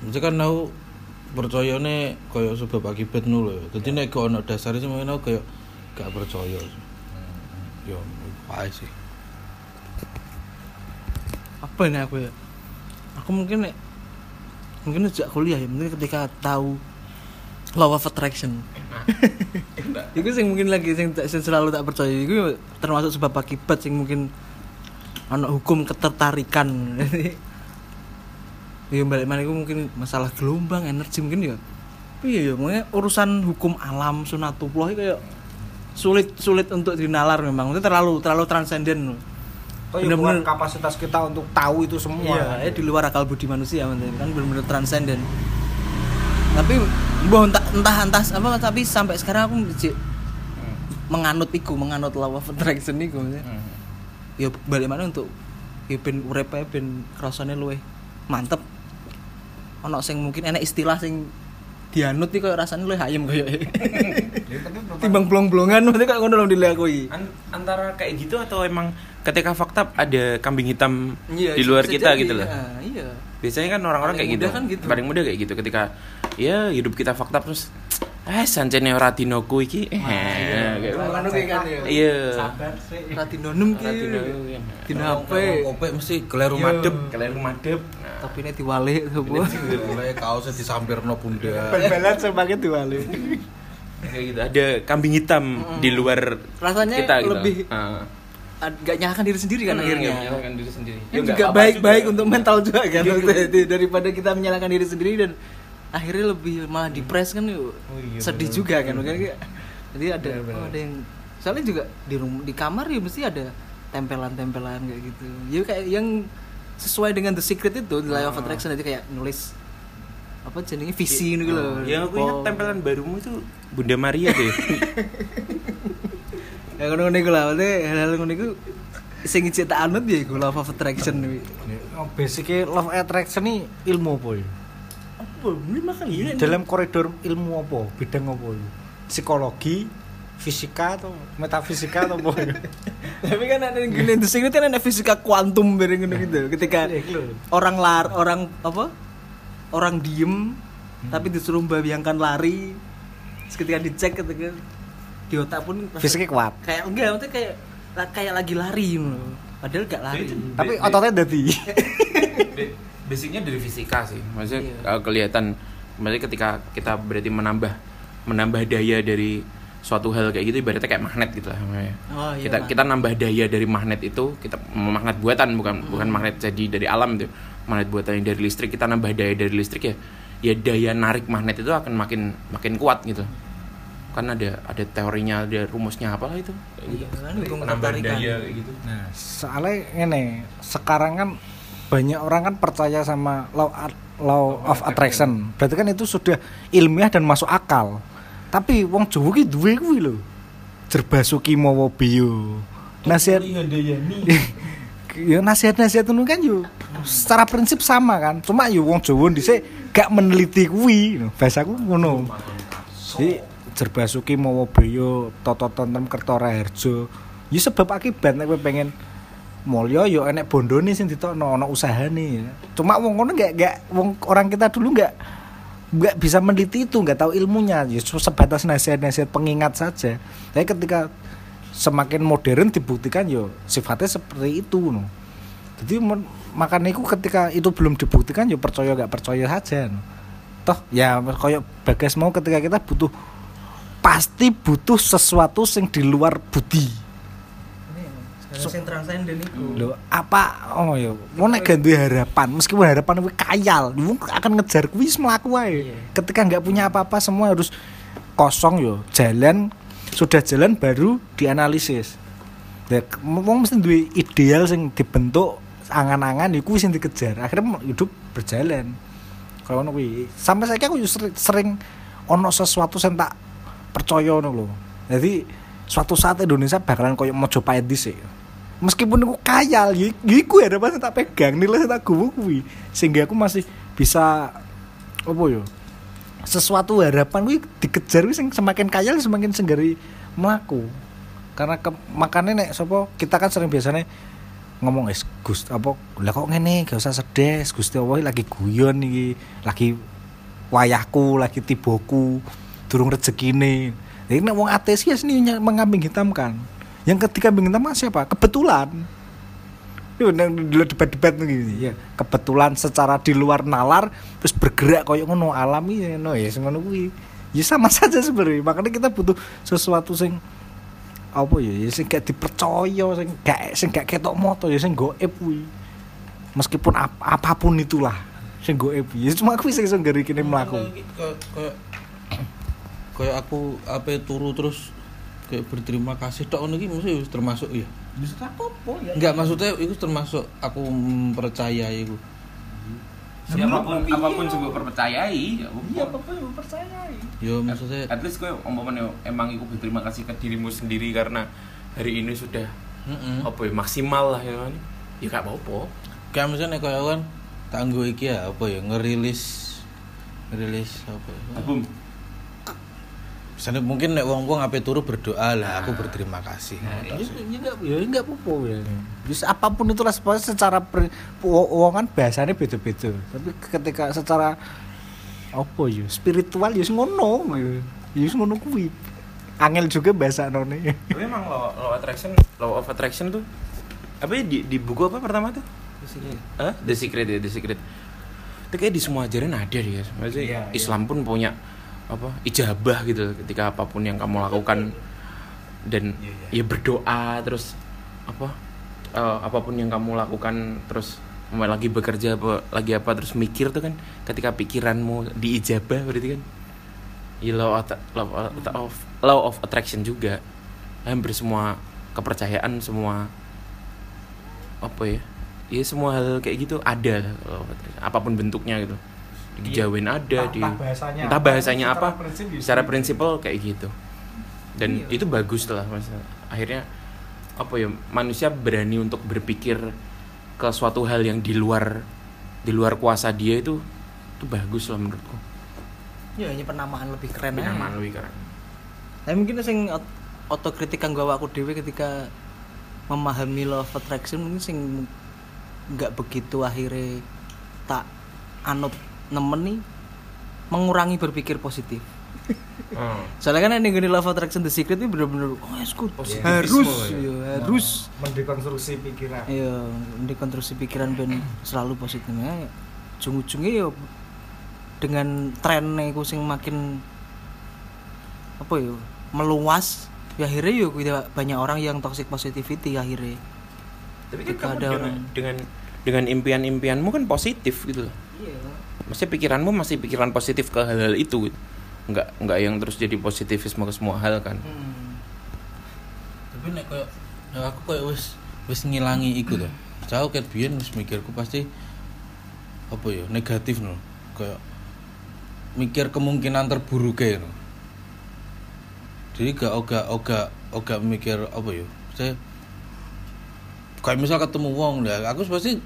Mesti kan aku percayane kaya sebab akibat nul ya. Dadi nek gak ono dasare sing aku kaya gak percaya. Ya, wae sih. apa ini aku ya? Aku mungkin nek- mungkin sejak kuliah ya mungkin ketika tahu law of attraction. Itu sing mungkin lagi sing, tak- sing selalu tak percaya. Itu termasuk sebab akibat sing mungkin anak hukum ketertarikan. Ya balik mana itu mungkin masalah gelombang energi mungkin ya. Tapi ya, ya mungkin urusan hukum alam sunatullah itu kayak sulit sulit untuk dinalar memang itu terlalu terlalu transenden Oh, ya Bener-bener. bukan kapasitas kita untuk tahu itu semua Iya, ya di luar akal budi manusia kan benar-benar transenden. Tapi boh entah entah entah apa tapi sampai sekarang aku masih menganut iku, menganut law of attraction iku. maksudnya. Ya balik mana untuk ya ben urepe ben rasane luwih mantep. Ono sing mungkin enak istilah sing dianut iki koyo rasane luwih ayem koyo. Timbang blong-blongan maksudnya kayak ngono lho dilakoni. An- antara kayak gitu atau emang ketika fakta ada kambing hitam Iya, di luar kita jadi, gitu loh. ya, Iya. Biasanya kan orang-orang kayak gitu. kan gitu. Paling mudah kayak gitu ketika ya hidup kita fakta terus eh sancene ora dinoku iki eh kayak ngono. Ngono kuwi kan ya. iya Radinonem ki. Radino Dino HP. Kopi mesti keliru Iya. madep. kalian madep nah Tapi ini diwalik apa? Mulai kaosnya disampirno bunda. Bal-balan semakin diwali. kayak gitu ada kambing hitam di luar Rasanya kita gitu lebih Ah. ad- gak nyalakan diri sendiri kan Hmm, akhirnya. nggak menyalahkan diri sendiri Ya, nggak juga baik-baik untuk mental juga kan Iya, daripada kita menyalahkan diri sendiri dan akhirnya lebih malah depres kan yuk. iya, sedih bener. juga kan makanya kayak- jadi ada oh, ada yang soalnya juga di rumah di kamar ya mesti ada tempelan-tempelan kayak gitu. Ya kayak yang sesuai dengan the secret itu law of attraction nanti kayak nulis apa jenenge visi gitu loh. Yang aku ingat Oh. tempelan barumu itu Bunda Maria deh. Ya ngono ngono lah maksudnya hal-hal ngono iku sing ijek tak anut ya iku law of attraction. Kuwi Oh, basicnya love attraction ini ilmu apa ya? Apa ini makanya Dalam koridor ilmu apa? Bidang apa ya? Psikologi, fisika atau metafisika atau apa? ya? tapi kan ada yang gini the secret kan ada fisika kuantum bareng gitu ketika Iya, gitu. orang lar orang apa orang diem tapi disuruh membayangkan lari Terus ketika dicek ketika di otak pun Fisiknya kuat. kayak enggak maksudnya kayak kayak lagi lari gitu padahal gak lari Itu- Tapi ototnya dadi. Ba- basicnya dari fisika sih maksudnya Iya. uh, kelihatan maksudnya ketika kita berarti menambah menambah daya dari suatu hal kayak gitu ibaratnya kayak magnet gitu lah namanya. Oh, iya, kita Mas. kita nambah daya dari magnet itu kita magnet buatan bukan bukan magnet jadi dari alam itu magnet buatan yang dari listrik kita nambah daya dari listrik ya ya daya narik magnet itu akan makin makin kuat gitu kan ada ada teorinya ada rumusnya apalah itu gitu. Iya, kan, hukum nambah daya kayak gitu Nah, soalnya ini sekarang kan banyak orang kan percaya sama law law of attraction. Berarti kan itu sudah ilmiah dan masuk akal. Tapi wong Jawa ki duwe kuwi lho. Jerbasuki mawa biyo. Nasihat ya nasihat-nasihat itu kan yo secara prinsip sama kan. Cuma yo wong Jawa dhisik gak meneliti kuwi. Bahasaku ngono. Jadi jerbasuki mawa biyo toto tentrem kertora harjo. Ya sebab akibat nek pengen mulya yo enek bondone sing ditokno ana usahane. Cuma wong ngono gak gak wong orang kita dulu gak nggak bisa meneliti itu nggak tahu ilmunya ya cuma sebatas nasihat-nasihat pengingat saja tapi ketika semakin modern dibuktikan yo sifatnya seperti itu no. jadi makanya itu ketika itu belum dibuktikan yo percaya nggak percaya saja no. toh ya kayak bagas mau ketika kita butuh pasti butuh sesuatu yang di luar budi Sekarang sing transenden iku. Loh, apa? Oh ya mau nek ganti harapan meskipun harapan kuwi kayal wong akan ngejar kuwi wis mlaku wae. Iya. ketika nggak punya apa-apa semua harus kosong yo. Jalan sudah jalan baru dianalisis. Ya, wong mesti duwe ideal sing dibentuk angan-angan iku wis sing dikejar. Akhirnya hidup berjalan. Kalau ngono kuwi. Sampai saya aku sering, sering ono sesuatu sing tak percaya ngono lho. Jadi suatu saat Indonesia bakalan koyo Mojopahit dhisik meskipun aku kayal ya ya iku harapan sing tak pegang nilai tak kuwi. Sehingga aku masih bisa apa yo sesuatu harapan kuwi dikejar sing semakin kayal semakin senggari mlaku. Karena ke, makanya nek sapa kita kan sering biasanya ngomong es Gus apa lah kok ngene gak usah sedih Gusti Allah lagi guyon iki lagi wayahku lagi tiboku durung rezekine. Jadi nek wong ateis ya sini mengambing hitamkan yang ketika hitam kan siapa? Kebetulan. Dulu debat-debat gini ya. Kebetulan secara di luar nalar terus bergerak koyo ngono alami ya no ya ngono kuwi. Ya sama saja sebenarnya. Makanya kita butuh sesuatu sing apa ya ya sing gak dipercaya sing gak sing gak ketok moto ya sing goib kuwi. Meskipun ap- apa pun itulah sing goib ya cuma aku sing iso ngeri kene mlaku. Kayak aku apa turu terus kayak berterima kasih. Tok ngono iki mesti wis termasuk ya Bisa apa ya? enggak maksudnya itu termasuk aku mempercayai itu apa pun apa pun juga percayai ya Iya, apa yang percaya. yo maksudnya at least gue umpamanya emang iku berterima kasih ke dirimu sendiri karena hari ini sudah heeh apa ya maksimal lah ya kan? Ya gak apa-apa. Kayak misalnya kayak kan tanggo iki ya apa ya ngerilis ngerilis apa ya. Album misalnya mungkin nek wong-wong ape turu berdoa lah aku berterima kasih ya ya enggak ya enggak apa-apa ya bisa apa pun itulah pokoknya secara per- wo- wong kan bahasanya beda-beda tapi ketika secara apa ya spiritual ya ngono ya. Ya wis ngono kuwi. Angel juga bahasa none. tapi emang law, law attraction law of attraction tuh apa ya di, di buku apa pertama tuh Hah? The Secret ya The Secret itu kayak di semua ajaran ada dia maksudnya Iya, iya. Islam pun punya apa ijabah gitu ketika apa pun yang kamu lakukan. Dan Iya, ya berdoa terus apa eh, apa pun yang kamu lakukan terus lagi bekerja apa lagi apa terus mikir tuh kan ketika pikiranmu diijabah berarti kan ya law, of, law, of, law of attraction juga. Hampir semua kepercayaan semua apa ya ya semua hal kayak gitu ada apa pun bentuknya gitu di kejawen ada di bahasanya entah bahasanya secara apa prinsip bisa. secara prinsipal kayak gitu dan Iya. itu bagus lah mas akhirnya apa ya manusia berani untuk berpikir ke suatu hal yang di luar di luar kuasa dia itu itu bagus lah menurutku ya hanya penamaan lebih keren aja. Penamaan lebih keren Tapi mungkin sing ot- otokritik kanggo awakku dhewe ketika memahami law of attraction mungkin sing nggak begitu akhirnya tak anut nemen nih mengurangi berpikir positif. oh. Soalnya kan yang law of attraction the secret itu bener-bener oh yes, good. Positivisme harus ya. ya, harus mendekonstruksi pikiran. Iya, dekonstruksi pikiran ben selalu positif. Ya, ujung-ujungnya ya dengan trennya iku sing makin apa ya meluas ya akhirnya ya kuwi- banyak orang yang toxic positivity akhirnya tapi kan kamu ada dengan, orang- dengan dengan impian-impianmu kan positif gitu loh iya Maksudnya pikiranmu masih pikiran positif ke hal-hal itu. Gitu. nggak nggak yang terus jadi positivisme ke semua hal kan? Tapi nek ya aku koyo wis wis ngilangi iku to. Jauh ket biyen wis mikirku pasti apa ya negatif no. Kayak mikir kemungkinan terburuk ya no. jadi gak oga oga oga mikir apa ya. Saya kayak misal ketemu wong ya aku pasti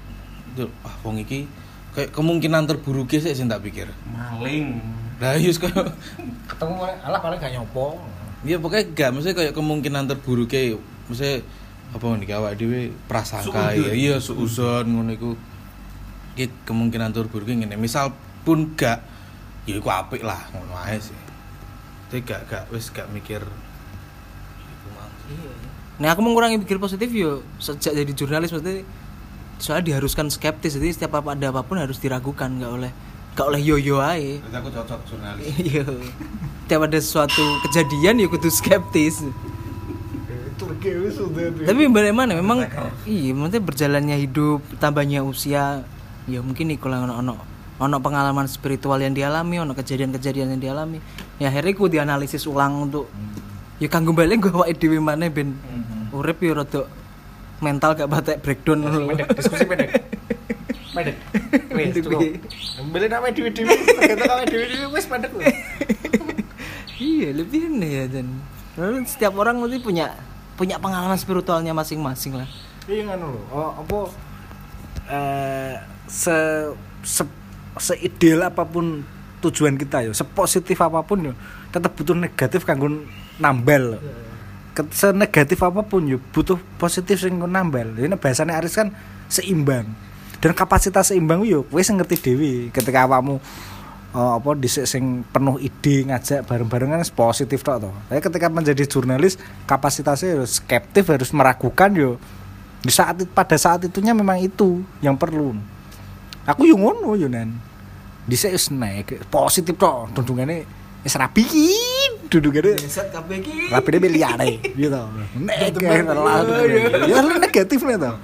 ah wong iki kayak kemungkinan terburuknya sih sing tak pikir. Maling. Nah iya kayak Ketemu paling alah paling gak nyopo. Iya pokoknya gak maksudnya kayak kemungkinan terburuknya maksudnya apa nih awak dhewe prasangka ya iya suuzon ngono iku. Iki kemungkinan terburuknya ngene. Misal pun gak ya iku apik lah ngono ae sih. Tapi gak gak wis gak mikir. Nah aku mengurangi pikir positif yo sejak jadi jurnalis maksudnya soalnya diharuskan skeptis jadi setiap apa ada apa pun harus diragukan nggak oleh nggak oleh yo yo aja Berarti aku cocok jurnalis. Iya. Setiap ada suatu kejadian ya kudu skeptis. Tapi bagaimana memang iya maksudnya berjalannya hidup tambahnya usia ya mungkin nih kalau ono ono ono pengalaman spiritual yang dialami ono kejadian-kejadian yang dialami. Ya akhirnya gue dianalisis ulang untuk ya kanggo balik gue awake dhewe maneh ben. Urip ya rada mental gak batek breakdown lho. Diskusi pendek. Pendek. Wis cukup. Beli nama dewi-dewi, kata nama dewi-dewi wis pendek lho. iya lebih ini ya dan Lalu setiap orang mesti punya punya pengalaman spiritualnya masing-masing lah Iya ngono lho. Oh, apa eh se se seideal apa pun tujuan kita ya, sepositif apa pun ya, tetap butuh negatif kanggo nambal. Ket- Senegatif apa pun ya butuh positif sing nambal. Ini bahasane Aris kan seimbang. Dan kapasitas seimbang yo kowe sing ngerti dhewe ketika awakmu eh, apa dhisik sing penuh ide ngajak bareng-bareng kan positif tok toh. Tapi ketika menjadi jurnalis kapasitasnya harus skeptif harus meragukan yo di saat pada saat itunya memang itu yang perlu aku yo ngono yo nan wis naik positif tok dudungane wis rapi dudungane set kabeh iki. Rapi liyane gitu. Nek ya lu negatif nih toh.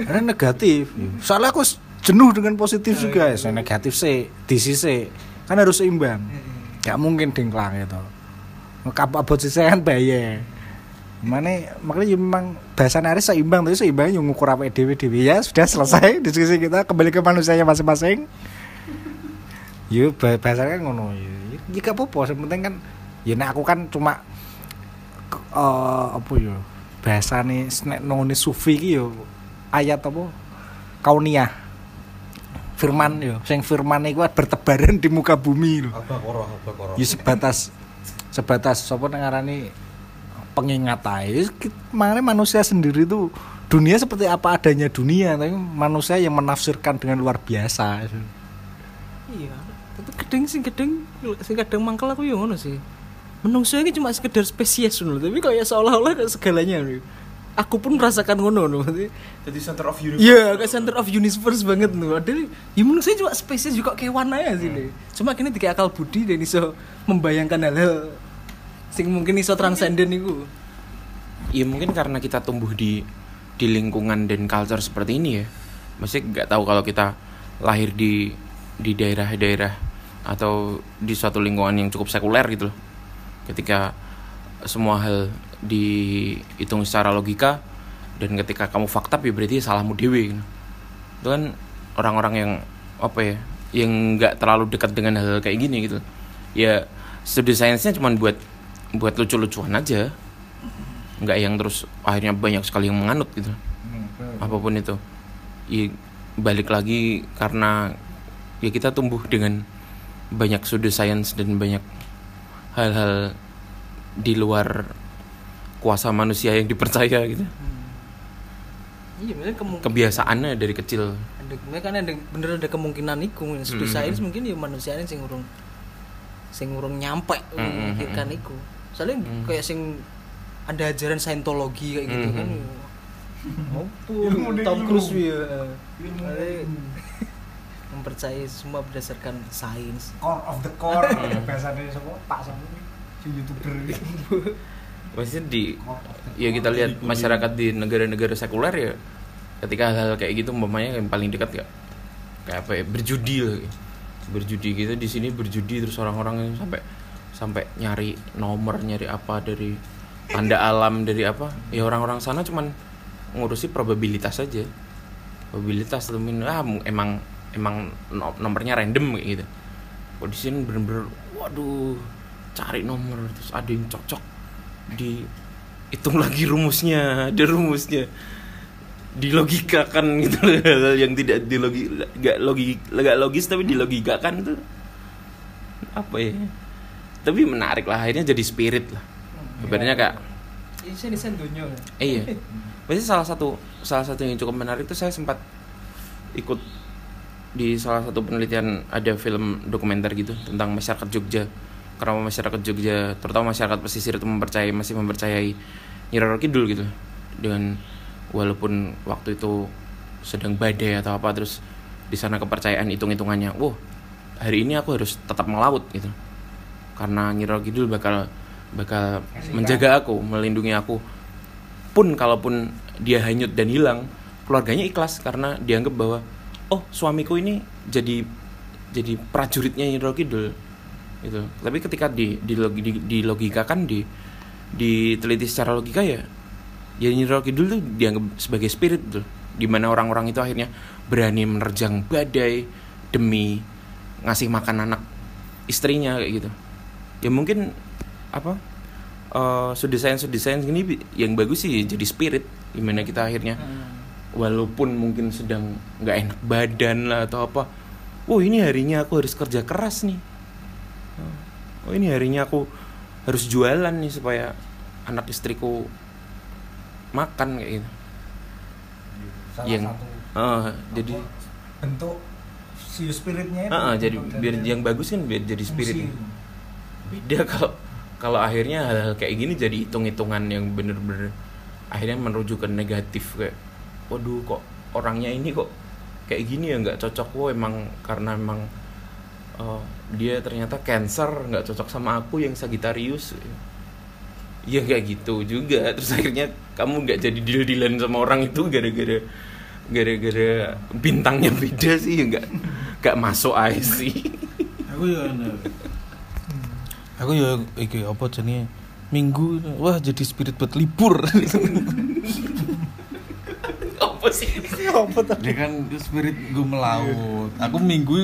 Karena negatif. Soalnya aku jenuh dengan positif juga ya. Saya negatif sih di sisi kan harus seimbang. Gak mungkin dengklang itu kapal abot sisi kan bahaya. Mana makanya ya memang bahasa Aris seimbang tapi seimbang yang ngukur apa dewi dewi ya sudah selesai diskusi kita. Kembali ke manusianya masing-masing. Yuk bahasanya kan ngono ya jika apa-apa yang penting kan ya nek aku kan cuma eh, apa ya bahasa nih nek nongone sufi ki yo ayat apa? Kauniyah. Firman yo sing firman iku bertebaran di muka bumi lho. Ya sebatas sebatas sapa ngarani pengingat aja makanya manusia sendiri tuh dunia seperti apa adanya dunia tapi manusia yang menafsirkan dengan luar biasa. Iya gedeng sing gedeng sing kadang mangkel aku yo ngono sih menungso ini cuma sekedar spesies loh tapi kayak seolah-olah kayak segalanya loh. aku pun merasakan ngono loh Jadi center of universe. Iya, kayak center of universe banget loh. Padahal ya saya cuma spesies juga kewan aja sih. nih. Cuma kini tiga akal budi dan iso membayangkan hal-hal sing mungkin iso transenden itu. Ya mungkin karena kita tumbuh di di lingkungan dan culture seperti ini ya. Maksudnya nggak tahu kalau kita lahir di di daerah-daerah atau di suatu lingkungan yang cukup sekuler gitu loh. Ketika semua hal dihitung secara logika dan ketika kamu fakta ya berarti salahmu dewi gitu. Itu kan orang-orang yang apa ya yang nggak terlalu dekat dengan hal kayak gini gitu. Ya studi sainsnya cuma buat buat lucu-lucuan aja nggak yang terus akhirnya banyak sekali yang menganut gitu apa pun itu ya, balik lagi karena ya kita tumbuh dengan banyak sudut sains dan banyak hal-hal di luar kuasa manusia yang dipercaya gitu. Iya, maksudnya kemungkinan kebiasaannya dari kecil. Ada kan ada bener ada kemungkinan iku studi Hmm. sains mungkin ya manusia ini sing urung sing urung nyampe Hmm, memikirkan hmm, iku. Soalnya kayak sing ada ajaran saintologi kayak gitu Hmm, kan hmm. Maupun Tom Cruise ya mempercayai semua berdasarkan sains. Core of the core. Hmm. bahasanya semua pak sama si youtuber. Maksudnya di ya kita lihat masyarakat di negara-negara sekuler ya ketika hal-hal kayak gitu umpamanya yang paling dekat ya kayak apa ya? Berjudi lah. Gitu. berjudi gitu di sini berjudi terus orang-orang yang sampai sampai nyari nomor nyari apa dari tanda alam dari apa? Ya orang-orang sana cuman ngurusi probabilitas saja probabilitas min ah emang emang no- nomornya random kayak gitu. Kok di sini bener-bener waduh cari nomor terus ada yang cocok di hitung lagi rumusnya ada rumusnya. Dilogikakan gitu loh, hal-hal yang tidak dilogi gak logi gak logis tapi dilogikakan itu. Apa ya? Tapi menarik lah akhirnya jadi spirit lah. Sebenarnya kayak ini dunia. Iya. Biasanya salah satu salah satu yang cukup menarik itu saya sempat ikut di salah satu penelitian ada film dokumenter gitu tentang masyarakat Jogja. Karena masyarakat Jogja terutama masyarakat pesisir itu mempercayai masih mempercayai Nyi Roro Kidul gitu. Dengan walaupun waktu itu sedang badai atau apa terus di sana kepercayaan hitung-hitungannya wah hari ini aku harus tetap melaut gitu. Karena Nyi Roro Kidul bakal bakal menjaga aku melindungi aku. Pun kalaupun dia hanyut dan hilang keluarganya ikhlas karena dianggap bahwa oh suamiku ini jadi jadi prajuritnya Nyi Roro Kidul. Gitu. Tapi ketika di di, logi- di, dilogikakan di diteliti secara logika ya ya Nyi Roro Kidul tuh dianggap sebagai spirit tuh. Di mana orang-orang itu akhirnya berani menerjang badai demi ngasih makan anak istrinya kayak gitu. Ya mungkin apa eh sudut desain sudut desain gini yang bagus sih jadi spirit. Di mana kita akhirnya walaupun mungkin sedang nggak enak badan lah atau apa oh ini harinya aku harus kerja keras nih. Oh ini harinya aku harus jualan nih supaya anak istriku makan kayak gitu. Salah yang satu eh, jadi bentuk si spiritnya itu eh, eh, jadi biar yang bagus kan biar jadi spirit. Beda kalau kalau akhirnya hal-hal kayak gini jadi hitung-hitungan yang bener-bener akhirnya merujuk ke negatif kayak waduh kok orangnya ini kok kayak gini ya nggak cocok. Wo emang karena emang eh, dia ternyata cancer nggak cocok sama aku yang Sagittarius. Ya nggak gitu juga. Terus akhirnya kamu nggak jadi deal-dealan sama orang itu gara-gara gara-gara bintangnya beda sih ya nggak nggak masuk aja sih. Aku ya aku ya iki apa jenenge? Minggu wah jadi spirit buat libur sih dia kan spirit gue melaut. Aku minggu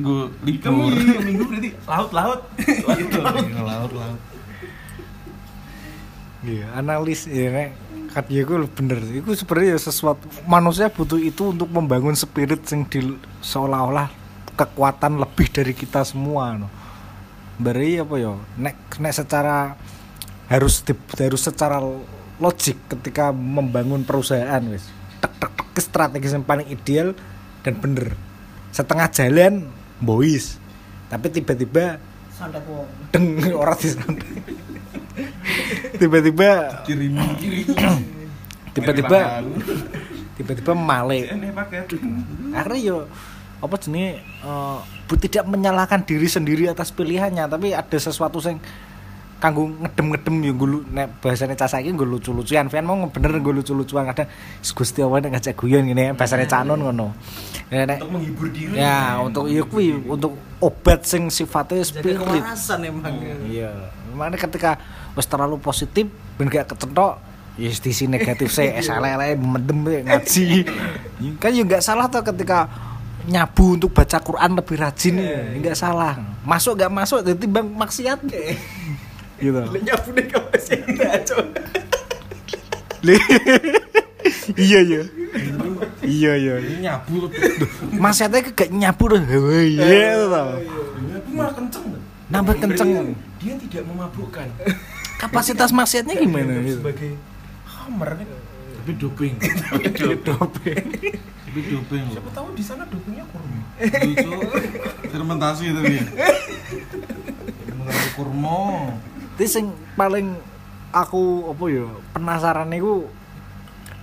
gue libur. Minggu berarti laut laut. Gitu, laut laut. Iya analis ya nek. Kat ya gue bener. Itu sebenarnya sesuatu manusia butuh itu untuk membangun spirit yang di seolah-olah kekuatan lebih dari kita semua no. Beri apa ya? Nek nek secara harus di- harus secara logik ketika membangun perusahaan wis tek tek tek strategi yang paling ideal dan bener. Setengah jalan bois. Tapi tiba-tiba deng orang di tiba-tiba tiba-tiba tiba-tiba male. Akhirnya yo apa jenis eh, bu- tidak menyalahkan diri sendiri atas pilihannya tapi ada sesuatu yang kanggo ngedem-ngedem yo gulu nek bahasane cah saiki nggo lucu-lucuan. Fian mau bener nggo lucu-lucuan kadang Gusti Allah nek ngajak guyon ngene bahasane canon ngono. Ya, nek Untuk menghibur diri. ya untuk iya kuwi untuk obat sing sifatnya jadi spirit. kewarasan emang. Iya. Makanya ketika wis terlalu positif ben gak kecentok ya sisi negatif saya SLL mendem ngaji. Kan ya nggak salah tuh ketika nyabu untuk baca Quran lebih rajin. Nggak salah. Masuk nggak masuk jadi bang maksiat gitu nyapu deh kamu sih iya iya iya iya Nyabu maksiatnya gak nyabu tuh iya tuh Tapi malah kenceng. nambah kenceng Dia tidak memabukkan. kapasitas maksiatnya gimana gitu Sebagai hammer kan. tapi doping. Tapi doping loh. Siapa tahu di sana dopingnya kurma. Lucu. Fermentasi tapi. ya. Fermentasi kurma. Tapi sing paling aku apa ya penasaran niku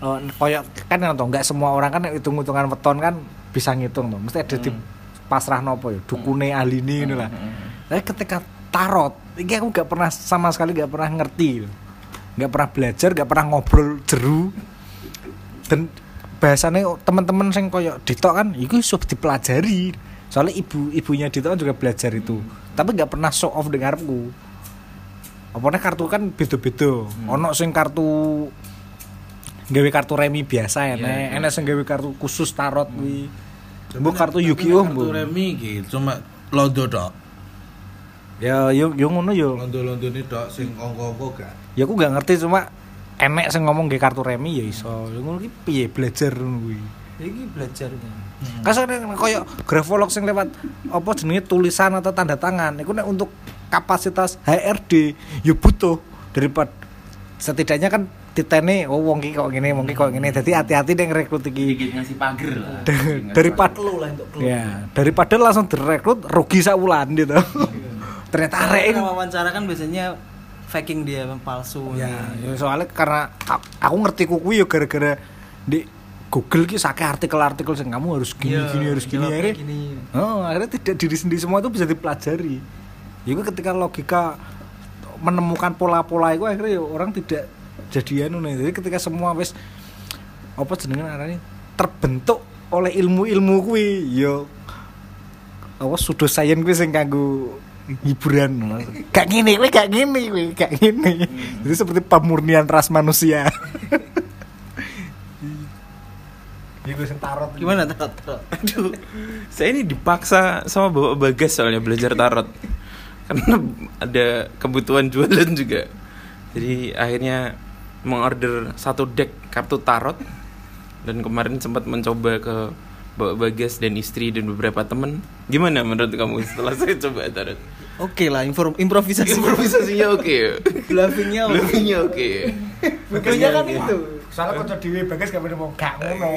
eh koyo kan nonton nggak semua orang kan hitung-hitungan weton kan bisa ngitung tuh. Mesti ada di pasrah nopo ya, dukune ahline ngono lah. Tapi ketika tarot, ini aku nggak pernah sama sekali nggak pernah ngerti. nggak pernah belajar, nggak pernah ngobrol jeru. Dan bahasanya teman-teman sing koyo Dito kan itu sudah dipelajari. Soalnya ibu ibunya Dito kan juga belajar itu. Tapi nggak pernah show off dengarku. Apanya kartu kan beda-beda. Ono sing kartu gawe kartu remi biasa enek, enek sing gawe kartu khusus tarot kuwi. Mbok kartu Yu-Gi-Oh Kartu mbok. remi gitu cuma londo tok. Ya yo yo ngono yo. Londo-londo ini tok sing ongko-ongko gak. Ya aku gak ngerti cuma enek sing ngomong ge kartu remi ya iso. Ya ngono ki piye belajar ngono kuwi. ini belajarnya Kasane koyo grafolog sing lewat apa jenenge tulisan atau tanda tangan. Iku nek untuk kapasitas HRD ya butuh. Daripada setidaknya kan ditene oh wong ki kok ngene wong ki kok ngene. Dadi hati-hati ning rekrut iki. Ngasih pagar lah. daripada clue lah untuk ya daripada langsung direkrut rugi sak wulan gitu. Ternyata arek wawancara kan biasanya faking dia palsu. Ya, ya soalnya karena aku ngerti kuku ya gara-gara di Google ki sakit artikel-artikel sing kamu harus gini Iya, gini harus gini akhirnya gini. oh, akhirnya tidak diri sendiri semua itu bisa dipelajari. Itu ketika logika menemukan pola-pola itu akhirnya ya orang tidak jadian nih. Jadi ketika semua wis apa jenengan arane terbentuk oleh ilmu-ilmu kuwi ya. Apa sudah sains kuwi sing kanggo hiburan. Gak gini kuwi gak gini kuwi gak gini. Jadi seperti pemurnian ras manusia Iku sing tarot gimana tarot tarot Aduh, saya ini dipaksa sama bapak bagas soalnya belajar tarot karena ada kebutuhan jualan juga. Jadi akhirnya mengorder satu deck kartu tarot dan kemarin sempat mencoba ke bapak bagas dan istri dan beberapa temen. Gimana menurut kamu setelah saya coba tarot? oke lah inform improvisasi Improvisasinya oke. bluffingnya oke Bluffingnya oke. Betulnya kan itu soalnya kocok dhewe bagas gak mau gak ngono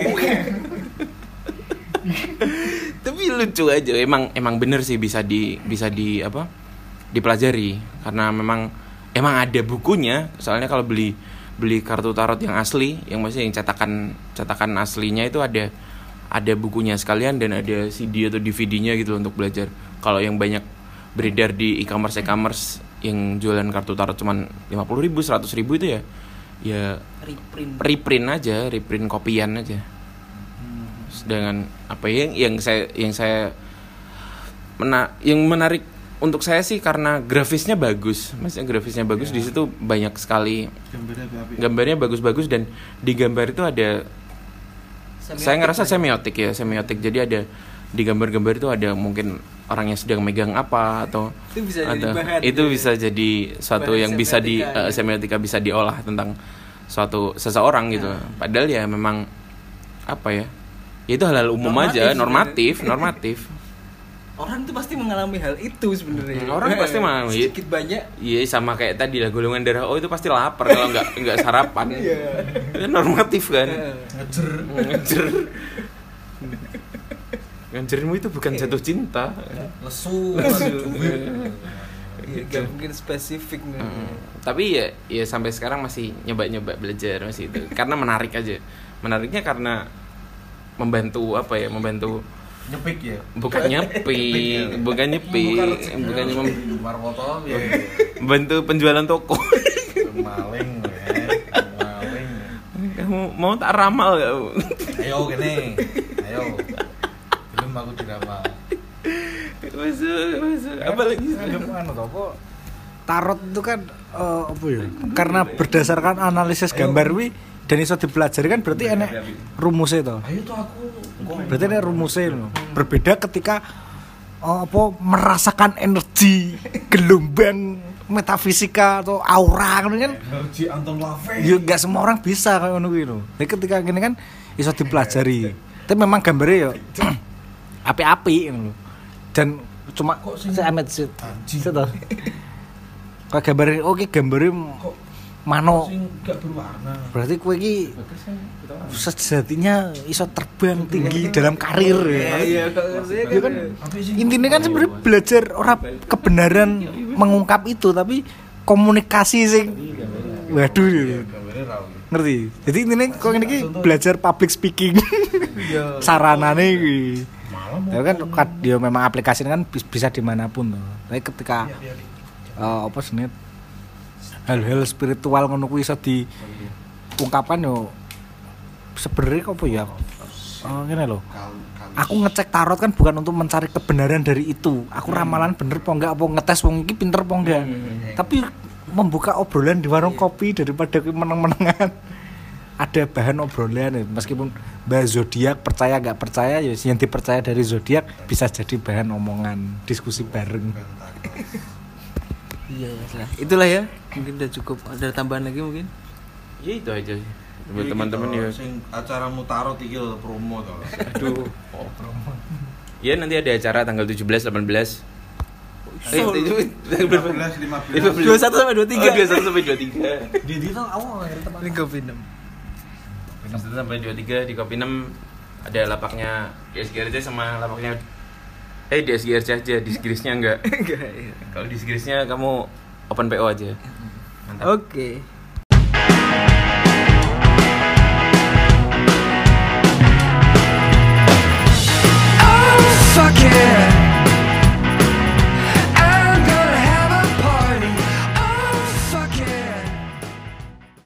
Tapi lucu aja. Emang emang bener sih bisa di bisa di apa? dipelajari karena memang emang ada bukunya. Soalnya kalau beli beli kartu tarot yang asli, yang maksudnya yang cetakan cetakan aslinya itu ada ada bukunya sekalian dan ada CD atau DVD-nya gitu loh untuk belajar. Kalau yang banyak beredar di e-commerce e-commerce yang jualan kartu tarot cuman 50.000 ribu, 100 ribu itu ya ya reprint reprint aja, reprint kopian aja. Sedangkan apa yang yang saya yang saya mena yang menarik untuk saya sih karena grafisnya bagus. Maksudnya grafisnya bagus di situ banyak sekali Gambarnya gambarnya bagus-bagus dan di gambar itu ada saya ngerasa semiotik ya, semiotik. Jadi ada di gambar-gambar itu ada mungkin orang yang sedang megang apa atau Itu bisa jadi atau- bahan, itu gitu ya. bisa jadi suatu Bahan yang bisa di semiotika, eh, ya. semiotika bisa diolah tentang suatu seseorang gitu. Padahal ya memang apa ya? Ya itu hal-hal umum Normatif aja, normatif, normatif. orang tuh pasti mengalami hal itu sebenarnya Hmm, orang pasti mengalami. sedikit banyak Iya sama kayak tadi lah golongan darah O itu pasti lapar kalau nggak nggak sarapan. Itu normatif kan. Ngejer. Ngejer. Ngejermu itu bukan jatuh cinta. lesu Iya. Gak mungkin spesifik nih. Mm. Tapi ya ya sampai sekarang masih nyoba-nyoba belajar masih itu. Karena menarik aja. Menariknya karena membantu apa ya? Membantu Nyepik ya. bukan nyepik, bukan nyepik, bukan mem- Marwoto ya. membantu penjualan toko. Maling ya. Maling. Kamu mau tak ramal gak? Ayo gini. Aku diramal. Masuk, masuk. Apa lagi? Anu kok tarot itu kan eh, apa ya? Karena berdasarkan analisis gambar wi dan iso dipelajari kan berarti enek rumusnya toh. Ayo tuh aku. Berarti enek rumusnya loh. Berbeda ketika eh, apa merasakan energi gelombang metafisika atau aura kan kan Energi Anton Lave. ya nggak semua orang bisa kayak ngono kuwi lho. Jadi ketika gini kan iso dipelajari. Tapi memang gambarnya ya api-api. Dan cuma kok sih? amet sih. Sih toh. Kayak gambarnya oke gambarnya mano Sing gak berwarna. berarti kue iki sejatinya iso terbang tinggi dalam karir ya. Iya, kalau saya Ya kan? intinya kan sebenarnya belajar orang kebenaran mengungkap itu tapi komunikasi sing waduh. Ya. Ngerti? Jadi intinya kok ini ki belajar public speaking. Saranane iki ya kan dia memang aplikasinya kan bis- bisa di mana pun tuh. Tapi ketika eh, apa sih hal-hal spiritual ngono kuwi iso diungkapkan yo sebenarnya apa ya? Eh, ngene loh aku ngecek tarot kan bukan untuk mencari kebenaran dari itu. Aku ramalan bener apa enggak apa ngetes wong iki pinter apa enggak. Tapi membuka obrolan di warung kopi daripada kuwi meneng-menengan ada bahan obrolan ya meskipun bahas zodiak percaya nggak percaya ya yang dipercaya dari zodiak bisa jadi bahan omongan diskusi bareng Iya, lah. Itulah ya. Mungkin udah cukup. Ada tambahan lagi mungkin? Ya itu aja sih. Buat teman-teman ya. Sing acara mutaro iki promo to. Aduh. Ya nanti ada acara tanggal 17 18. Eh, tujuh- 15 15. 21 sampai 23. Oh, 21 sampai 23. di itu awal Ini kopi kelas sampai 23 di kopi 6 ada lapaknya di SGRJ sama lapaknya eh di SGRJ aja di Sgrisnya enggak enggak iya. kalau di Sgrisnya kamu open PO aja. Mantap. Oke. Okay. fuck it